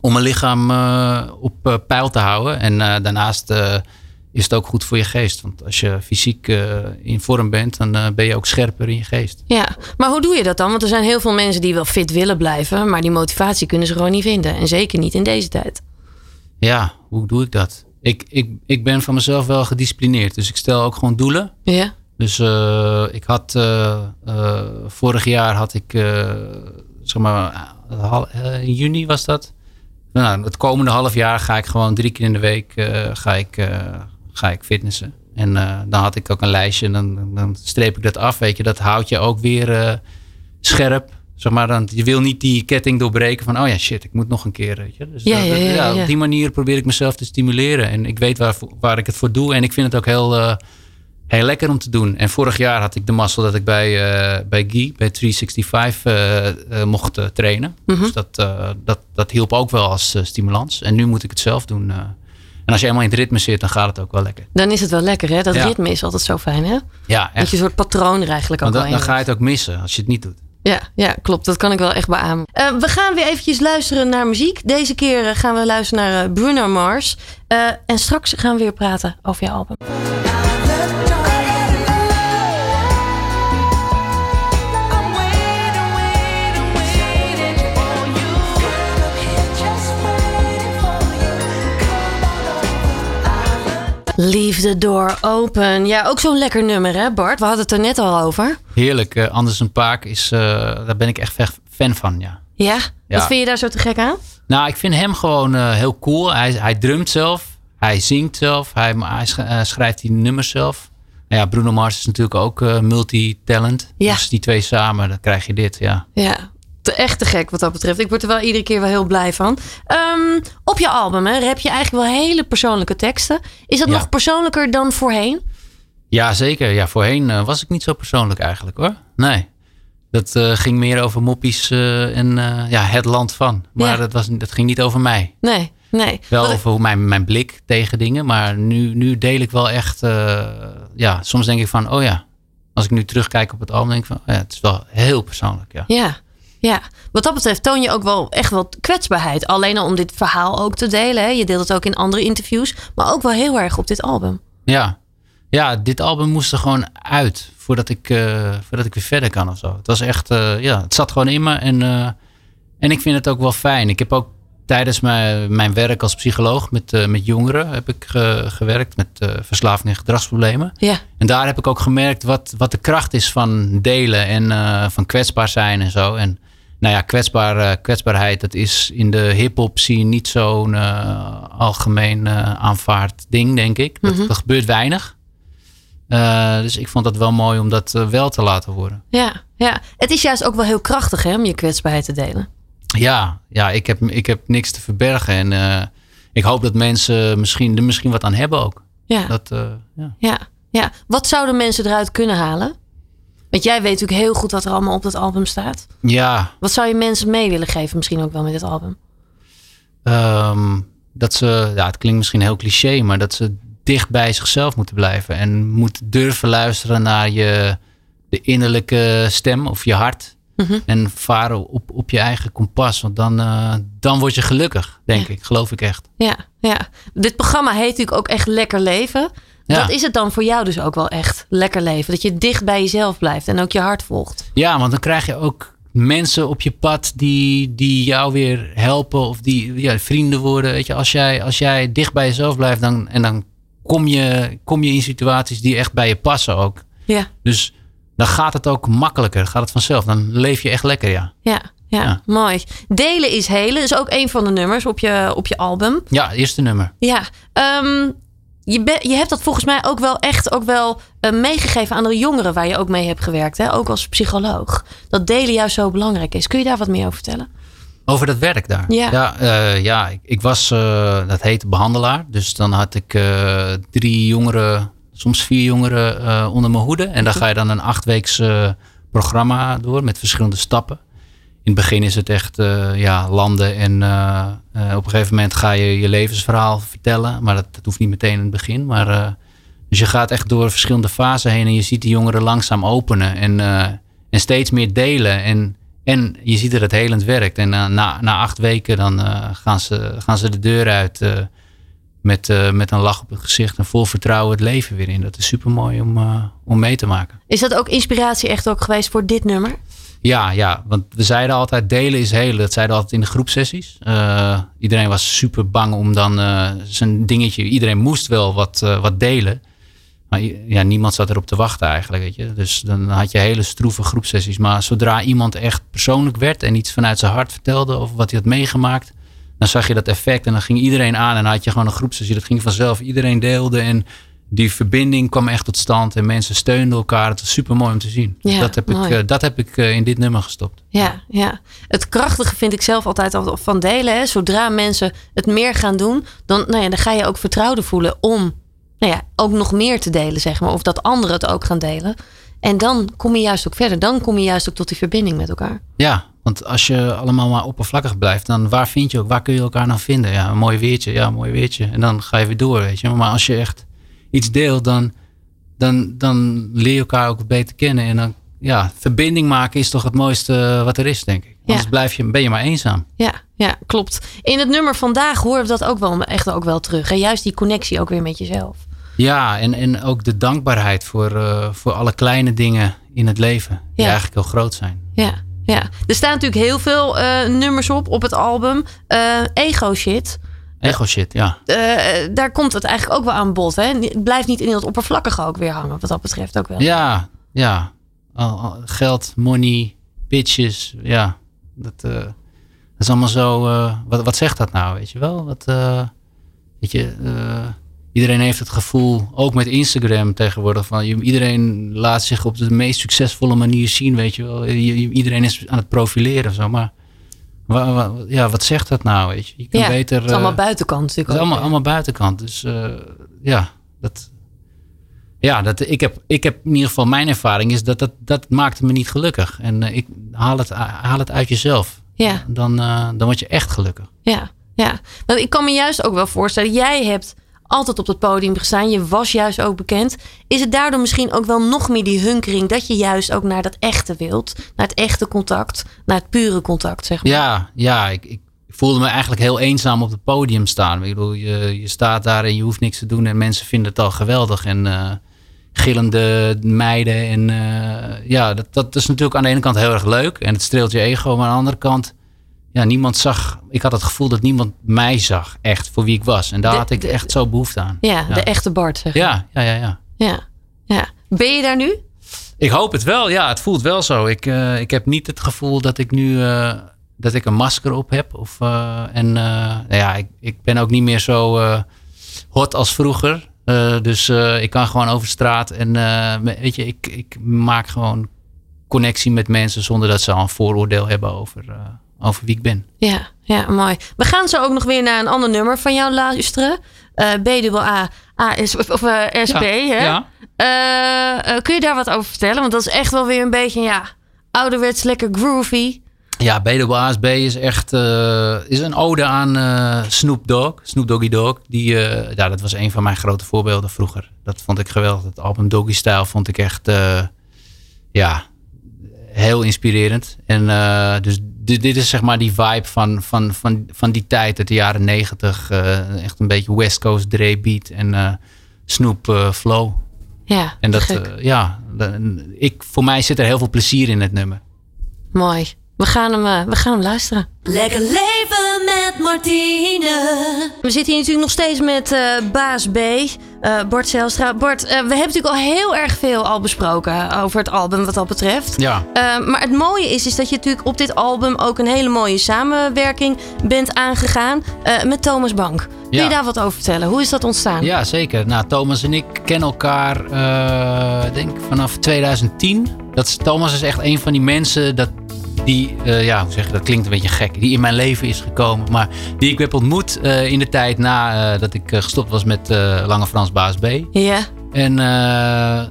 [SPEAKER 5] om mijn lichaam eh, op eh, peil te houden. En eh, daarnaast eh, is het ook goed voor je geest. Want als je fysiek eh, in vorm bent, dan eh, ben je ook scherper in je geest.
[SPEAKER 2] Ja, maar hoe doe je dat dan? Want er zijn heel veel mensen die wel fit willen blijven, maar die motivatie kunnen ze gewoon niet vinden. En zeker niet in deze tijd.
[SPEAKER 5] Ja, hoe doe ik dat? Ik, ik, ik ben van mezelf wel gedisciplineerd. Dus ik stel ook gewoon doelen.
[SPEAKER 2] Ja,
[SPEAKER 5] Dus eh, ik had vorig jaar had ik zeg maar in juni was dat. Nou, het komende half jaar ga ik gewoon drie keer in de week ga ik, ga ik fitnessen. En eh, dan had ik ook een lijstje en dan, dan streep ik dat af. Weet je, dat houdt je ook weer eh, scherp. Zeg maar, dan, je wil niet die ketting doorbreken van, oh ja, shit, ik moet nog een keer. Weet je? Dus
[SPEAKER 2] Ja,
[SPEAKER 5] dat-
[SPEAKER 2] ja, ja, ja.
[SPEAKER 5] op die manier probeer ik mezelf te stimuleren. En ik weet waar, waar ik het voor doe. En ik vind het ook heel, eh, heel lekker om te doen. En vorig jaar had ik de mazzel dat ik bij, bij Guy, bij 365, eh, eh, mocht trainen.
[SPEAKER 2] Mhm.
[SPEAKER 5] Dus dat, dat, dat hielp ook wel als stimulans. En nu moet ik het zelf doen. En als je eenmaal in het ritme zit, dan gaat het ook wel lekker.
[SPEAKER 2] Dan is het wel lekker, hè? Dat
[SPEAKER 5] Ja.
[SPEAKER 2] ritme is altijd zo fijn, hè?
[SPEAKER 5] Ja,
[SPEAKER 2] Dat je een soort patroon er eigenlijk ook al
[SPEAKER 5] dan,
[SPEAKER 2] in
[SPEAKER 5] dan ga je het ook missen als je het niet doet.
[SPEAKER 2] Ja, ja, klopt. Dat kan ik wel echt beamen. Eh, we gaan weer eventjes luisteren naar muziek. Deze keer eh, gaan we luisteren naar eh, Bruno Mars. Eh, en straks gaan we weer praten over je album. Leave the door open. Ja, ook zo'n lekker nummer, hè Bart? We hadden het er net al over.
[SPEAKER 5] Heerlijk. eh, Anders een Paak is, eh, daar ben ik echt fan van, ja.
[SPEAKER 2] Ja?
[SPEAKER 5] Ja.
[SPEAKER 2] Wat vind je daar zo te gek aan?
[SPEAKER 5] Nou, ik vind hem gewoon eh, heel cool. Hij, hij drumt zelf. Hij zingt zelf. Hij, hij sch- schrijft die nummers zelf. Nou ja, Bruno Mars is natuurlijk ook multi-talent.
[SPEAKER 2] Ja.
[SPEAKER 5] Dus die twee samen, dan krijg je dit, ja.
[SPEAKER 2] Ja, echt te gek wat dat betreft. Ik word er wel iedere keer wel heel blij van. Ehm, op je album hè, heb je eigenlijk wel hele persoonlijke teksten. Is dat
[SPEAKER 5] Ja.
[SPEAKER 2] nog persoonlijker dan voorheen?
[SPEAKER 5] Ja, zeker. Ja, voorheen eh, was ik niet zo persoonlijk eigenlijk, hoor. Nee. Dat eh, ging meer over moppies eh, en ja, het land van. Maar
[SPEAKER 2] Ja.
[SPEAKER 5] dat, was, dat ging niet over mij.
[SPEAKER 2] Nee, nee.
[SPEAKER 5] Wel
[SPEAKER 2] Wat-
[SPEAKER 5] over mijn, mijn blik tegen dingen. Maar nu, nu deel ik wel echt. ja, soms denk ik van, oh ja. Als ik nu terugkijk op het album, denk ik van, oh ja, het is wel heel persoonlijk. Ja.
[SPEAKER 2] Ja, ja. Wat dat betreft toon je ook wel echt wel kwetsbaarheid. Alleen al om dit verhaal ook te delen. Hè. Je deelt het ook in andere interviews. Maar ook wel heel erg op dit album.
[SPEAKER 5] Ja, ja dit album moest er gewoon uit voordat ik, eh, voordat ik weer verder kan of zo. Het was echt, eh, ja, het zat gewoon in me. En, eh, en ik vind het ook wel fijn. Ik heb ook tijdens mijn, mijn werk als psycholoog met, met jongeren heb ik ge- gewerkt met verslaving en gedragsproblemen.
[SPEAKER 2] Ja,
[SPEAKER 5] En daar heb ik ook gemerkt wat, wat de kracht is van delen en van kwetsbaar zijn en zo. En nou ja, kwetsbaar, eh, kwetsbaarheid, dat is in de hip-hop scene niet zo'n eh, algemeen eh, aanvaard ding, denk ik. Dat, dat gebeurt weinig. Dus ik vond dat wel mooi om dat wel te laten horen.
[SPEAKER 2] ja, ja. Het is juist ook wel heel krachtig hè, om je kwetsbaarheid te delen.
[SPEAKER 5] Ja, ja ik, heb, ik heb niks te verbergen. En ik hoop dat mensen misschien, er misschien wat aan hebben ook.
[SPEAKER 2] Ja.
[SPEAKER 5] Dat, ja.
[SPEAKER 2] Ja, ja. Wat zouden mensen eruit kunnen halen? Want jij weet natuurlijk heel goed wat er allemaal op dat album staat.
[SPEAKER 5] ja,
[SPEAKER 2] Wat zou je mensen mee willen geven, misschien ook wel met dit album?
[SPEAKER 5] Ehm, dat ze, ja, het klinkt misschien heel cliché, maar dat ze dicht bij zichzelf moeten blijven. En moeten durven luisteren naar je, de innerlijke stem of je hart.
[SPEAKER 2] Mhm.
[SPEAKER 5] En varen op, op je eigen kompas. Want dan, eh, dan word je gelukkig, denk
[SPEAKER 2] Ja.
[SPEAKER 5] ik. Geloof ik echt.
[SPEAKER 2] Ja, ja. Dit programma heet natuurlijk ook echt Lekker Leven.
[SPEAKER 5] Ja.
[SPEAKER 2] Dat is het dan voor jou dus ook wel echt lekker leven. Dat je dicht bij jezelf blijft en ook je hart volgt.
[SPEAKER 5] Ja, want dan krijg je ook mensen op je pad die, die jou weer helpen. Of die ja, vrienden worden. Weet je, als, jij, als jij dicht bij jezelf blijft, dan, en dan kom je, kom je in situaties die echt bij je passen ook.
[SPEAKER 2] Ja,
[SPEAKER 5] Dus dan gaat het ook makkelijker. Gaat het vanzelf. Dan leef je echt lekker, ja.
[SPEAKER 2] ja, ja,
[SPEAKER 5] Ja.
[SPEAKER 2] mooi. Delen is helen is ook een van de nummers op je, op je album.
[SPEAKER 5] Ja, eerste nummer.
[SPEAKER 2] Ja, ehm, je, je hebt dat volgens mij ook wel echt ook wel eh, meegegeven aan de jongeren waar je ook mee hebt gewerkt. Hè? Ook als psycholoog. Dat delen juist zo belangrijk is. Kun je daar wat meer over vertellen?
[SPEAKER 5] Over dat werk daar.
[SPEAKER 2] Ja.
[SPEAKER 5] Ja, eh, ja ik, ik was, eh, dat heette behandelaar. Dus dan had ik drie jongeren, soms vier jongeren onder mijn hoede. En dan ga je dan een achtweeks programma door met verschillende stappen. In het begin is het echt eh, ja, landen en eh, eh, op een gegeven moment ga je je levensverhaal vertellen. Maar dat, hoeft niet meteen in het begin. Maar, dus je gaat echt door verschillende fasen heen en je ziet die jongeren langzaam openen en, en steeds meer delen. En, en je ziet dat het helend werkt. En na, na acht weken dan gaan, ze, gaan ze de deur uit met, met een lach op het gezicht en vol vertrouwen het leven weer in. Dat is super mooi om, om mee te maken.
[SPEAKER 2] Is dat ook inspiratie echt ook geweest voor dit nummer?
[SPEAKER 5] Ja, ja, want we zeiden altijd delen is helen. Dat zeiden we altijd in de groepsessies. Eh, iedereen was super bang om dan eh, zijn dingetje. Iedereen moest wel wat, eh, wat delen. Maar ja, niemand zat erop te wachten eigenlijk. Weet je? Dus dan had je hele stroeve groepsessies. Maar zodra iemand echt persoonlijk werd en iets vanuit zijn hart vertelde over wat hij had meegemaakt. Dan zag je dat effect en dan ging iedereen aan en dan had je gewoon een groepsessie. Dat ging vanzelf. Iedereen deelde en die verbinding kwam echt tot stand. En mensen steunden elkaar. Het was super mooi om te zien. Dus
[SPEAKER 2] Ja,
[SPEAKER 5] dat heb ik,
[SPEAKER 2] mooi.
[SPEAKER 5] eh, dat heb ik eh, in dit nummer gestopt.
[SPEAKER 2] Ja, ja. Het krachtige vind ik zelf altijd al van delen. Hè. Zodra mensen het meer gaan doen, dan, nou ja, dan ga je ook vertrouwde voelen om nou ja, ook nog meer te delen, zeg maar. Of dat anderen het ook gaan delen. En dan kom je juist ook verder. Dan kom je juist ook tot die verbinding met elkaar.
[SPEAKER 5] Ja, want als je allemaal maar oppervlakkig blijft, dan waar vind je ook, waar kun je elkaar nou vinden? Ja, een mooi weertje, ja, een mooi weertje. En dan ga je weer door, weet je. Maar als je echt iets deelt, dan, dan, dan leer je elkaar ook beter kennen. En dan, ja, verbinding maken is toch het mooiste wat er is, denk ik. Anders
[SPEAKER 2] Ja.
[SPEAKER 5] blijf je, ben je maar eenzaam.
[SPEAKER 2] Ja, ja, klopt. In het nummer vandaag horen we dat ook wel echt ook wel terug. En juist die connectie ook weer met jezelf.
[SPEAKER 5] Ja, en, en ook de dankbaarheid voor, eh, voor alle kleine dingen in het leven. Die eigenlijk heel groot zijn.
[SPEAKER 2] Ja, ja. Er staan natuurlijk heel veel eh, nummers op op het album. Eh, ego shit.
[SPEAKER 5] Ego shit, ja.
[SPEAKER 2] Eh, daar komt het eigenlijk ook wel aan bod. Hè? Het blijft niet in het oppervlakkige ook weer hangen. Wat dat betreft ook wel.
[SPEAKER 5] Ja, ja. Geld, money, bitches, ja. Dat, eh, dat is allemaal zo... eh, wat, wat zegt dat nou, weet je wel? Wat, eh, weet je, iedereen heeft het gevoel, ook met Instagram tegenwoordig, van je, iedereen laat zich op de meest succesvolle manier zien, weet je wel. Iedereen is aan het profileren of zo, maar ja, wat zegt dat nou, weet je? Je kan
[SPEAKER 2] Ja,
[SPEAKER 5] beter...
[SPEAKER 2] het is allemaal
[SPEAKER 5] eh,
[SPEAKER 2] buitenkant natuurlijk.
[SPEAKER 5] het is allemaal, allemaal buitenkant. Dus eh, ja, dat, ja dat, ik, heb, ik heb in ieder geval mijn ervaring is dat dat, dat maakte me niet gelukkig. En eh, ik haal het, haal het uit jezelf.
[SPEAKER 2] Ja.
[SPEAKER 5] Dan, dan word je echt gelukkig.
[SPEAKER 2] Ja, ja. Want ik kan me juist ook wel voorstellen. Jij hebt altijd op het podium gestaan. Je was juist ook bekend. Is het daardoor misschien ook wel nog meer die hunkering... dat je juist ook naar dat echte wilt? Naar het echte contact? Naar het pure contact, zeg maar?
[SPEAKER 5] Ja, ja ik, ik voelde me eigenlijk heel eenzaam op het podium staan. Ik bedoel, je, je staat daar en je hoeft niks te doen en mensen vinden het al geweldig. En eh, gillende meiden. En eh, ja, dat, dat is natuurlijk aan de ene kant heel erg leuk. En het streelt je ego. Maar aan de andere kant, ja, niemand zag. Ik had het gevoel dat niemand mij zag, echt voor wie ik was. En daar
[SPEAKER 2] De-
[SPEAKER 5] had ik
[SPEAKER 2] de-
[SPEAKER 5] echt zo behoefte aan.
[SPEAKER 2] Ja, de echte Bart, zeg.
[SPEAKER 5] Ja, ja, ja, ja.
[SPEAKER 2] Ja, ja. Ben je daar nu?
[SPEAKER 5] Ik hoop het wel. Ja, het voelt wel zo. Ik, eh, ik heb niet het gevoel dat ik nu eh, dat ik een masker op heb. Of, eh, en nou ja, ik, ik ben ook niet meer zo hot als vroeger. Dus ik kan gewoon over straat en weet je, ik, ik maak gewoon connectie met mensen zonder dat ze al een vooroordeel hebben over, over wie ik ben.
[SPEAKER 2] Ja, ja, mooi. We gaan zo ook nog weer naar een ander nummer van jou luisteren. Eh BAA, AS, of eh, SP, hè?
[SPEAKER 5] Ja.
[SPEAKER 2] Eh, kun je daar wat over vertellen? Want dat is echt wel weer een beetje, ja, ouderwets lekker groovy.
[SPEAKER 5] Ja, BWASB is echt is een ode aan Snoop Dogg, Snoop Doggy Dogg. Die, ja, dat was een van mijn grote voorbeelden vroeger. Dat vond ik geweldig. Het album Doggy Style vond ik echt, ja, heel inspirerend. En eh, dus dit, dit is zeg maar die vibe van, van, van, van die tijd uit de jaren negentig. eh, echt een beetje West Coast Dre beat en eh, Snoop eh, flow.
[SPEAKER 2] Ja,
[SPEAKER 5] En dat, ja, ik, voor mij zit er heel veel plezier in het nummer.
[SPEAKER 2] mooi. We gaan, hem, we gaan hem luisteren.
[SPEAKER 1] Lekker leven met Martine.
[SPEAKER 2] We zitten hier natuurlijk nog steeds met eh, Baas B, eh, Bart Zelstra. Bart, eh, we hebben natuurlijk al heel erg veel al besproken over het album wat dat betreft.
[SPEAKER 5] Ja.
[SPEAKER 2] Eh, maar het mooie is, is dat je natuurlijk op dit album ook een hele mooie samenwerking bent aangegaan met Thomas Bank. Kun je daar wat over vertellen? Hoe is dat ontstaan?
[SPEAKER 5] Ja, zeker. Nou, Thomas en ik kennen elkaar, denk vanaf 2010. Dat is, Thomas is echt een van die mensen dat die, eh, ja, hoe zeg je dat? Klinkt een beetje gek. Die in mijn leven is gekomen, maar die ik heb ontmoet eh, in de tijd na eh, dat ik gestopt was met Lange Frans Baas B.
[SPEAKER 2] Ja,
[SPEAKER 5] En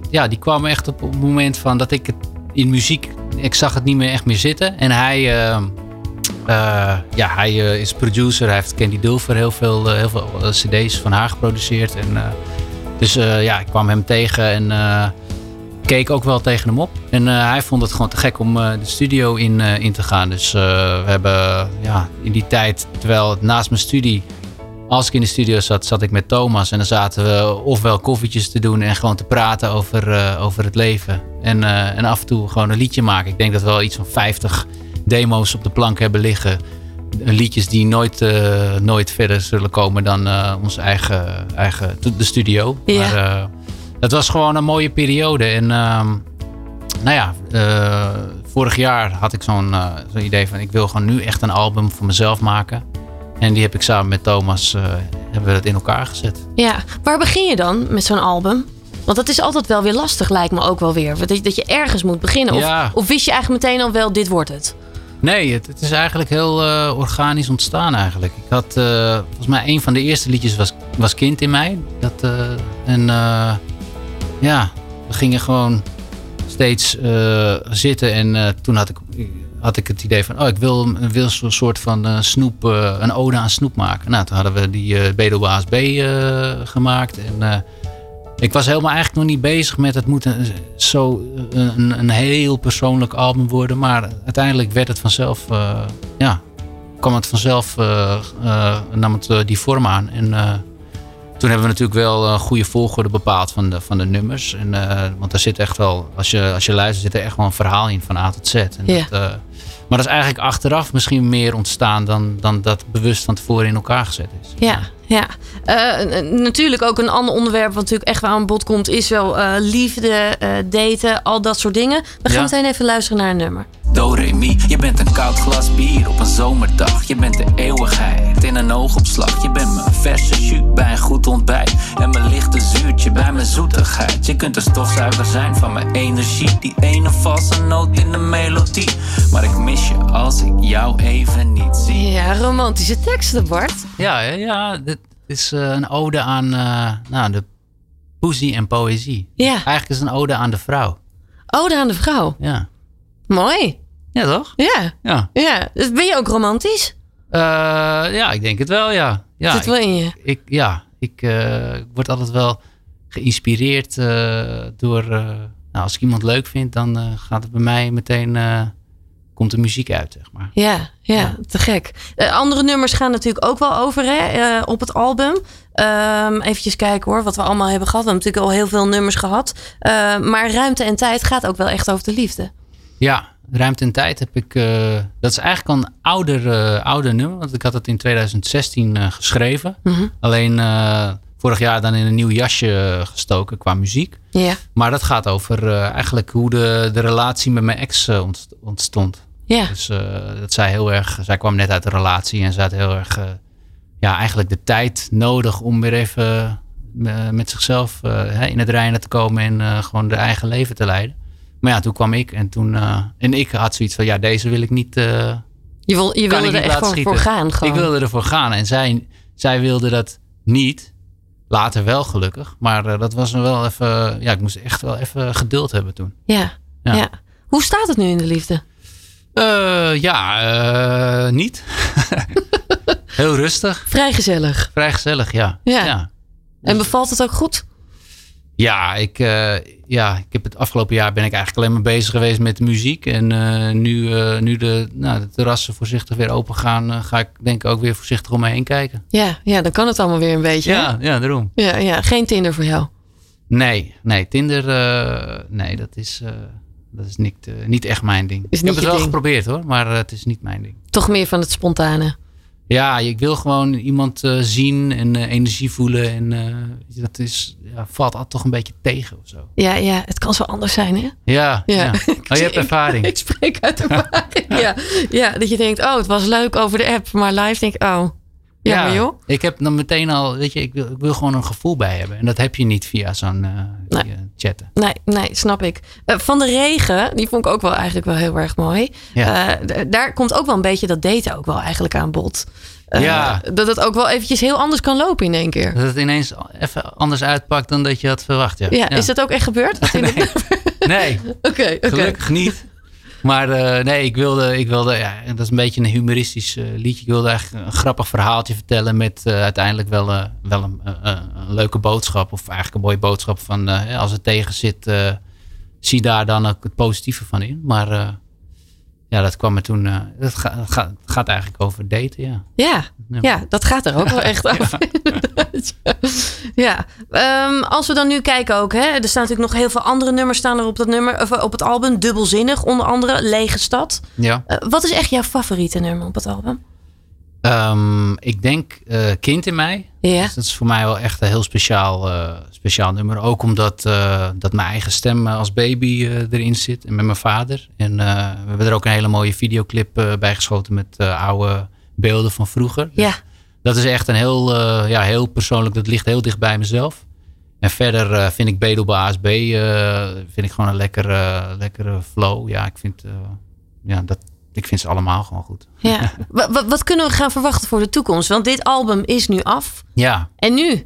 [SPEAKER 5] ja, die kwam echt op het moment van dat ik het in muziek, ik zag het niet meer echt meer zitten. En hij, ja, hij is producer, hij heeft Candy Dulfer heel veel, heel veel cd's van haar geproduceerd. En, dus ja, ik kwam hem tegen en keek ook wel tegen hem op. En eh, hij vond het gewoon te gek om eh, de studio in, eh, in te gaan. Dus we hebben ja, in die tijd, terwijl het naast mijn studie als ik in de studio zat, zat ik met Thomas. En dan zaten we ofwel koffietjes te doen en gewoon te praten over, over het leven. En, en af en toe gewoon een liedje maken. Ik denk dat we wel iets van 50 demo's op de plank hebben liggen. Liedjes die nooit, nooit verder zullen komen dan onze eigen, eigen de studio.
[SPEAKER 2] Ja.
[SPEAKER 5] Maar het was gewoon een mooie periode. En ehm, nou ja, eh, vorig jaar had ik zo'n eh, zo'n idee van ik wil gewoon nu echt een album voor mezelf maken. En die heb ik samen met Thomas eh, hebben we dat in elkaar gezet.
[SPEAKER 2] Ja, waar begin je dan met zo'n album? Want dat is altijd wel weer lastig, lijkt me ook wel weer. Dat je, dat je ergens moet beginnen. Of,
[SPEAKER 5] Ja.
[SPEAKER 2] of wist je eigenlijk meteen al wel, dit wordt het?
[SPEAKER 5] Nee, het, het is eigenlijk heel organisch ontstaan eigenlijk. Ik had, volgens mij, een van de eerste liedjes was, was Kind in mij. Dat, en ja, we gingen gewoon steeds eh, zitten. En eh, toen had ik, had ik het idee van, oh, ik wil, wil zo'n soort van eh, snoep, een ode aan snoep maken. Nou, toen hadden we die BDOASB eh gemaakt. En ik was helemaal eigenlijk nog niet bezig met het moet een, zo een, een heel persoonlijk album worden. Maar uiteindelijk werd het vanzelf, ja, kwam het vanzelf, nam het die vorm aan. En toen hebben we natuurlijk wel een goede volgorde bepaald van de, van de nummers. En, eh, want er zit echt wel, als je, als je luistert, zit er echt wel een verhaal in van A tot Z. En
[SPEAKER 2] Ja.
[SPEAKER 5] dat, eh, maar dat is eigenlijk achteraf misschien meer ontstaan dan, dan dat bewust van tevoren in elkaar gezet is.
[SPEAKER 2] Ja, ja. Eh, natuurlijk ook een ander onderwerp wat natuurlijk echt wel aan bod komt... is wel eh, liefde, eh, daten, al dat soort dingen. We gaan
[SPEAKER 5] Ja.
[SPEAKER 2] meteen even luisteren naar een nummer.
[SPEAKER 8] Do re mi, je bent een koud glas bier op een zomerdag. Je bent de eeuwigheid in een oogopslag. Je bent mijn verse jus bij een goed ontbijt. En mijn lichte zuurtje bij mijn zoetigheid. Je kunt een stofzuiger zijn van mijn energie. Die ene valse noot in de melodie. Maar ik mis je als ik jou even niet zie.
[SPEAKER 2] Ja, romantische teksten, Bart.
[SPEAKER 5] Ja, ja, ja dit is eh, een ode aan eh, nou, de poëzie en poëzie.
[SPEAKER 2] Ja.
[SPEAKER 5] Eigenlijk is het een ode aan de vrouw.
[SPEAKER 2] Ode aan de vrouw.
[SPEAKER 5] Ja,
[SPEAKER 2] Mooi.
[SPEAKER 5] Ja toch?
[SPEAKER 2] Ja,
[SPEAKER 5] Ja,
[SPEAKER 2] ja. Dus ben je ook romantisch?
[SPEAKER 5] Eh, ja ik denk het wel, ja. ja
[SPEAKER 2] Zit wel in je.
[SPEAKER 5] ik, ja, ik eh, word altijd wel geïnspireerd eh, door... nou, als ik iemand leuk vind, dan gaat het bij mij meteen... komt de muziek uit, zeg maar.
[SPEAKER 2] Ja, ja,
[SPEAKER 5] Ja.
[SPEAKER 2] te gek. Andere nummers gaan natuurlijk ook wel over hè, op het album. Ehm eventjes kijken hoor, wat we allemaal hebben gehad. We hebben natuurlijk al heel veel nummers gehad. Eh, maar Ruimte en Tijd gaat ook wel echt over de liefde.
[SPEAKER 5] Ja, Ruimte en Tijd heb ik... eh, dat is eigenlijk al een ouder, ouder nummer. Want ik had het in 2016 eh, geschreven.
[SPEAKER 2] Mhm.
[SPEAKER 5] Alleen vorig jaar dan in een nieuw jasje gestoken qua muziek. Maar dat gaat over eigenlijk hoe de, de relatie met mijn ex ontst- ontstond.
[SPEAKER 2] ja,
[SPEAKER 5] Dus dat zij heel erg... Zij kwam net uit de relatie en ze had heel erg... ja, eigenlijk de tijd nodig om weer even met zichzelf in het reinen te komen en gewoon de eigen leven te leiden. Maar ja, toen kwam ik en toen... eh, en ik had zoiets van, ja, deze wil ik niet... eh,
[SPEAKER 2] je, wil, je wilde er echt gewoon voor gaan. Gewoon.
[SPEAKER 5] Ik wilde ervoor gaan en zij, zij wilde dat niet. Later wel gelukkig. Maar eh, dat was wel even... Ja, ik moest echt wel even geduld hebben toen.
[SPEAKER 2] Ja, ja.
[SPEAKER 5] Ja.
[SPEAKER 2] Hoe staat het nu in de liefde?
[SPEAKER 5] Ja, niet. Heel rustig.
[SPEAKER 2] Vrij gezellig.
[SPEAKER 5] Vrij gezellig, ja.
[SPEAKER 2] Ja.
[SPEAKER 5] ja.
[SPEAKER 2] En bevalt het ook goed?
[SPEAKER 5] Ja, ik, eh, ja, ik heb het afgelopen jaar ben ik eigenlijk alleen maar bezig geweest met muziek. En eh, nu, eh, nu de, nou, de terrassen voorzichtig weer open gaan, ga ik denk ik ook weer voorzichtig om me heen kijken.
[SPEAKER 2] Ja, ja, dan kan het allemaal weer een beetje. hè?
[SPEAKER 5] Ja, ja, daarom.
[SPEAKER 2] Ja, ja, geen Tinder voor jou.
[SPEAKER 5] Nee, nee, Tinder, nee, dat is, dat is niet, niet echt mijn ding.
[SPEAKER 2] Is
[SPEAKER 5] ik heb het wel
[SPEAKER 2] ding.
[SPEAKER 5] geprobeerd hoor, maar het is niet mijn ding.
[SPEAKER 2] Toch meer van het spontane.
[SPEAKER 5] Ja, ik wil gewoon iemand eh, zien en eh, energie voelen. En eh, dat is, ja, valt altijd toch een beetje tegen of zo.
[SPEAKER 2] Ja, ja, het kan zo anders zijn, hè?
[SPEAKER 5] Ja,
[SPEAKER 2] Ja.
[SPEAKER 5] ja. Oh, je hebt ervaring.
[SPEAKER 2] Ik spreek uit ervaring. ja. ja, dat je denkt, oh, het was leuk over de app. Maar live denk ik, oh, ja, maar joh.
[SPEAKER 5] Ik heb dan meteen al, weet je, ik wil, ik wil gewoon een gevoel bij hebben. En dat heb je niet via zo'n eh,
[SPEAKER 2] Nee.
[SPEAKER 5] chatten.
[SPEAKER 2] Nee, nee, snap ik. Eh, van de regen, die vond ik ook wel eigenlijk wel heel erg mooi.
[SPEAKER 5] Ja.
[SPEAKER 2] Eh, daar komt ook wel een beetje dat daten ook wel eigenlijk aan bod. Eh,
[SPEAKER 5] Ja.
[SPEAKER 2] Dat het ook wel eventjes heel anders kan lopen in één keer.
[SPEAKER 5] Dat het ineens even anders uitpakt dan dat je had verwacht. Ja,
[SPEAKER 2] Ja, is dat ook echt gebeurd? Dat
[SPEAKER 5] Nee,
[SPEAKER 2] Oké, oké.
[SPEAKER 5] gelukkig niet. Maar eh, nee, ik wilde, ik wilde ja, dat is een beetje een humoristisch eh, liedje. Ik wilde eigenlijk een grappig verhaaltje vertellen met eh, uiteindelijk wel, wel een, een leuke boodschap. Of eigenlijk een mooie boodschap van als het tegen zit, zie daar dan ook het positieve van in. Maar ja, dat kwam er toen, eh, dat ga- dat gaat, het gaat eigenlijk over daten, ja.
[SPEAKER 2] Ja,
[SPEAKER 5] Ja.
[SPEAKER 2] ja, dat gaat er ook wel echt over. ja, Ehm, als we dan nu kijken ook, hè, er staan natuurlijk nog heel veel andere nummers staan er op, dat nummer, of, op het album. Dubbelzinnig, onder andere Lege Stad.
[SPEAKER 5] Ja.
[SPEAKER 2] Eh, wat is echt jouw favoriete nummer op het album?
[SPEAKER 5] Ehm, ik denk eh, Kind in mij.
[SPEAKER 2] Ja,
[SPEAKER 5] Dus dat is voor mij wel echt een heel speciaal, eh, speciaal nummer. Ook omdat eh, dat mijn eigen stem als baby erin zit. En met mijn vader. En we hebben er ook een hele mooie videoclip bij geschoten met oude beelden van vroeger.
[SPEAKER 2] Ja.
[SPEAKER 5] Dat is echt een heel, ja, heel persoonlijk. Dat ligt heel dicht bij mezelf. En verder vind ik Bedel bij ASB vind ik gewoon een lekkere, lekkere flow. Ja, ik vind, ja, dat, ik vind ze allemaal gewoon goed.
[SPEAKER 2] ja. Wa- wa- wat kunnen we gaan verwachten voor de toekomst? Want dit album is nu af.
[SPEAKER 5] Ja,
[SPEAKER 2] En nu?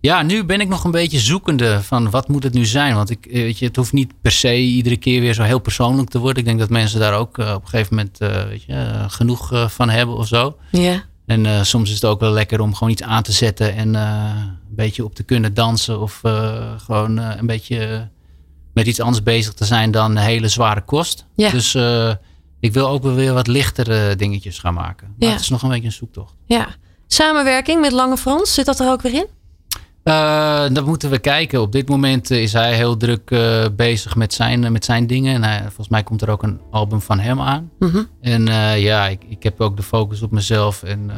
[SPEAKER 5] Ja, nu ben ik nog een beetje zoekende van wat moet het nu zijn. Want ik, eh, weet je, het hoeft niet per se iedere keer weer zo heel persoonlijk te worden. Ik denk dat mensen daar ook eh, op een gegeven moment eh, weet je, genoeg van hebben of zo.
[SPEAKER 2] Ja.
[SPEAKER 5] En soms is het ook wel lekker om gewoon iets aan te zetten en een beetje op te kunnen dansen. Of gewoon een beetje met iets anders bezig te zijn dan een hele zware kost.
[SPEAKER 2] Ja.
[SPEAKER 5] Dus ik wil ook wel weer wat lichtere dingetjes gaan maken. Maar
[SPEAKER 2] Ja.
[SPEAKER 5] het is nog een beetje een zoektocht.
[SPEAKER 2] ja. Samenwerking met Lange Frans, zit dat er ook weer in?
[SPEAKER 5] Eh, dat moeten we kijken. Op dit moment eh, is hij heel druk eh, bezig met zijn, met zijn dingen. En hij- volgens mij komt er ook een album van hem aan.
[SPEAKER 2] Mhm.
[SPEAKER 5] En ja, ik, ik heb ook de focus op mezelf. En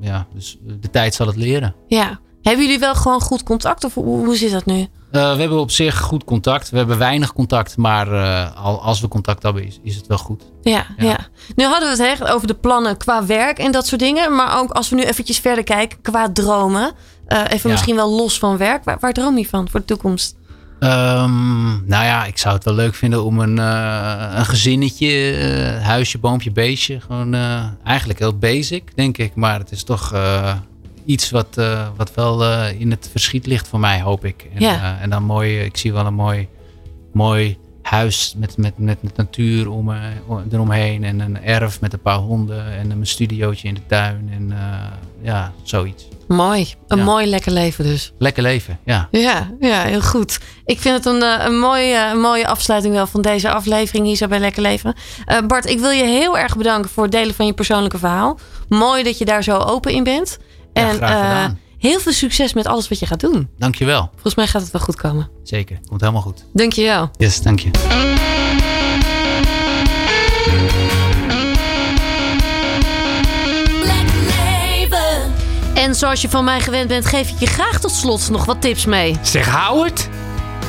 [SPEAKER 5] ja, dus de tijd zal het leren.
[SPEAKER 2] Ja. Hebben jullie wel gewoon goed contact of hoe, hoe zit dat nu?
[SPEAKER 5] Eh, we hebben op zich goed contact. We hebben weinig contact, maar eh, al, als we contact hebben, is, is het wel goed.
[SPEAKER 2] Ja, ja.
[SPEAKER 5] Ja.
[SPEAKER 2] Nu hadden we het hè, over de plannen qua werk en dat soort dingen. Maar ook als we nu eventjes verder kijken qua dromen. Eh, even
[SPEAKER 5] Ja.
[SPEAKER 2] misschien wel los van werk. Waar, waar droom je van voor de toekomst?
[SPEAKER 5] Ehm, nou ja, ik zou het wel leuk vinden om een, een gezinnetje, huisje, boompje, beestje. Gewoon eigenlijk heel basic, denk ik. Maar het is toch iets wat, eh, wat wel eh, in het verschiet ligt voor mij, hoop ik. En,
[SPEAKER 2] Ja.
[SPEAKER 5] eh, en dan mooi, ik zie wel een mooi, mooi huis met, met, met, met natuur om, om- eromheen. En een erf met een paar honden en een studiootje in de tuin. En ja, zoiets.
[SPEAKER 2] Mooi. Een
[SPEAKER 5] Ja.
[SPEAKER 2] mooi lekker leven dus.
[SPEAKER 5] Lekker leven, ja.
[SPEAKER 2] Ja, ja, heel goed. Ik vind het een, een, mooie, een mooie afsluiting wel van deze aflevering hier zo bij Lekker Leven. Bart, ik wil je heel erg bedanken voor het delen van je persoonlijke verhaal. Mooi dat je daar zo open in bent.
[SPEAKER 5] Ja,
[SPEAKER 2] en
[SPEAKER 5] graag
[SPEAKER 2] eh,
[SPEAKER 5] gedaan.
[SPEAKER 2] heel veel succes met alles wat je gaat doen.
[SPEAKER 5] Dankjewel.
[SPEAKER 2] Volgens mij gaat het wel goed komen.
[SPEAKER 5] Zeker, komt helemaal goed.
[SPEAKER 2] Dank je wel.
[SPEAKER 5] Yes, dank je.
[SPEAKER 2] En zoals je van mij gewend bent, geef ik je graag tot slot nog wat tips mee.
[SPEAKER 7] Zeg Howard,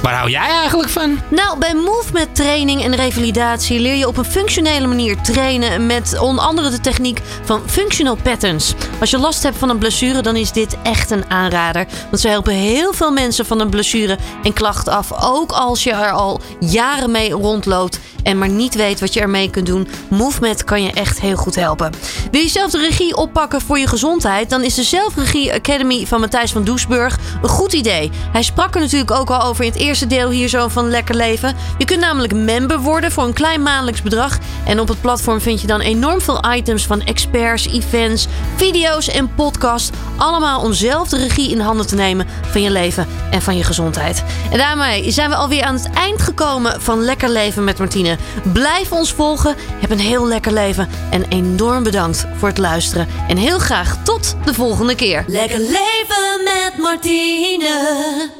[SPEAKER 7] waar hou jij eigenlijk van?
[SPEAKER 2] Nou, bij Movement training en revalidatie leer je op een functionele manier trainen met onder andere de techniek van functional patterns. Als je last hebt van een blessure, dan is dit echt een aanrader. Want ze helpen heel veel mensen van een blessure en klacht af. Ook als je er al jaren mee rondloopt en maar niet weet wat je ermee kunt doen. Movement kan je echt heel goed helpen. Wil je zelf de regie oppakken voor je gezondheid? Dan is de Zelfregie Academy van Matthijs van Doesburg een goed idee. Hij sprak er natuurlijk ook al over in het deel hier zo van Lekker Leven. Je kunt namelijk member worden voor een klein maandelijks bedrag. En op het platform vind je dan enorm veel items van experts, events, video's en podcasts. Allemaal om zelf de regie in handen te nemen van je leven en van je gezondheid. En daarmee zijn we alweer aan het eind gekomen van Lekker Leven met Martine. Blijf ons volgen. Heb een heel lekker leven. En enorm bedankt voor het luisteren. En heel graag tot de volgende keer.
[SPEAKER 1] Lekker leven met Martine.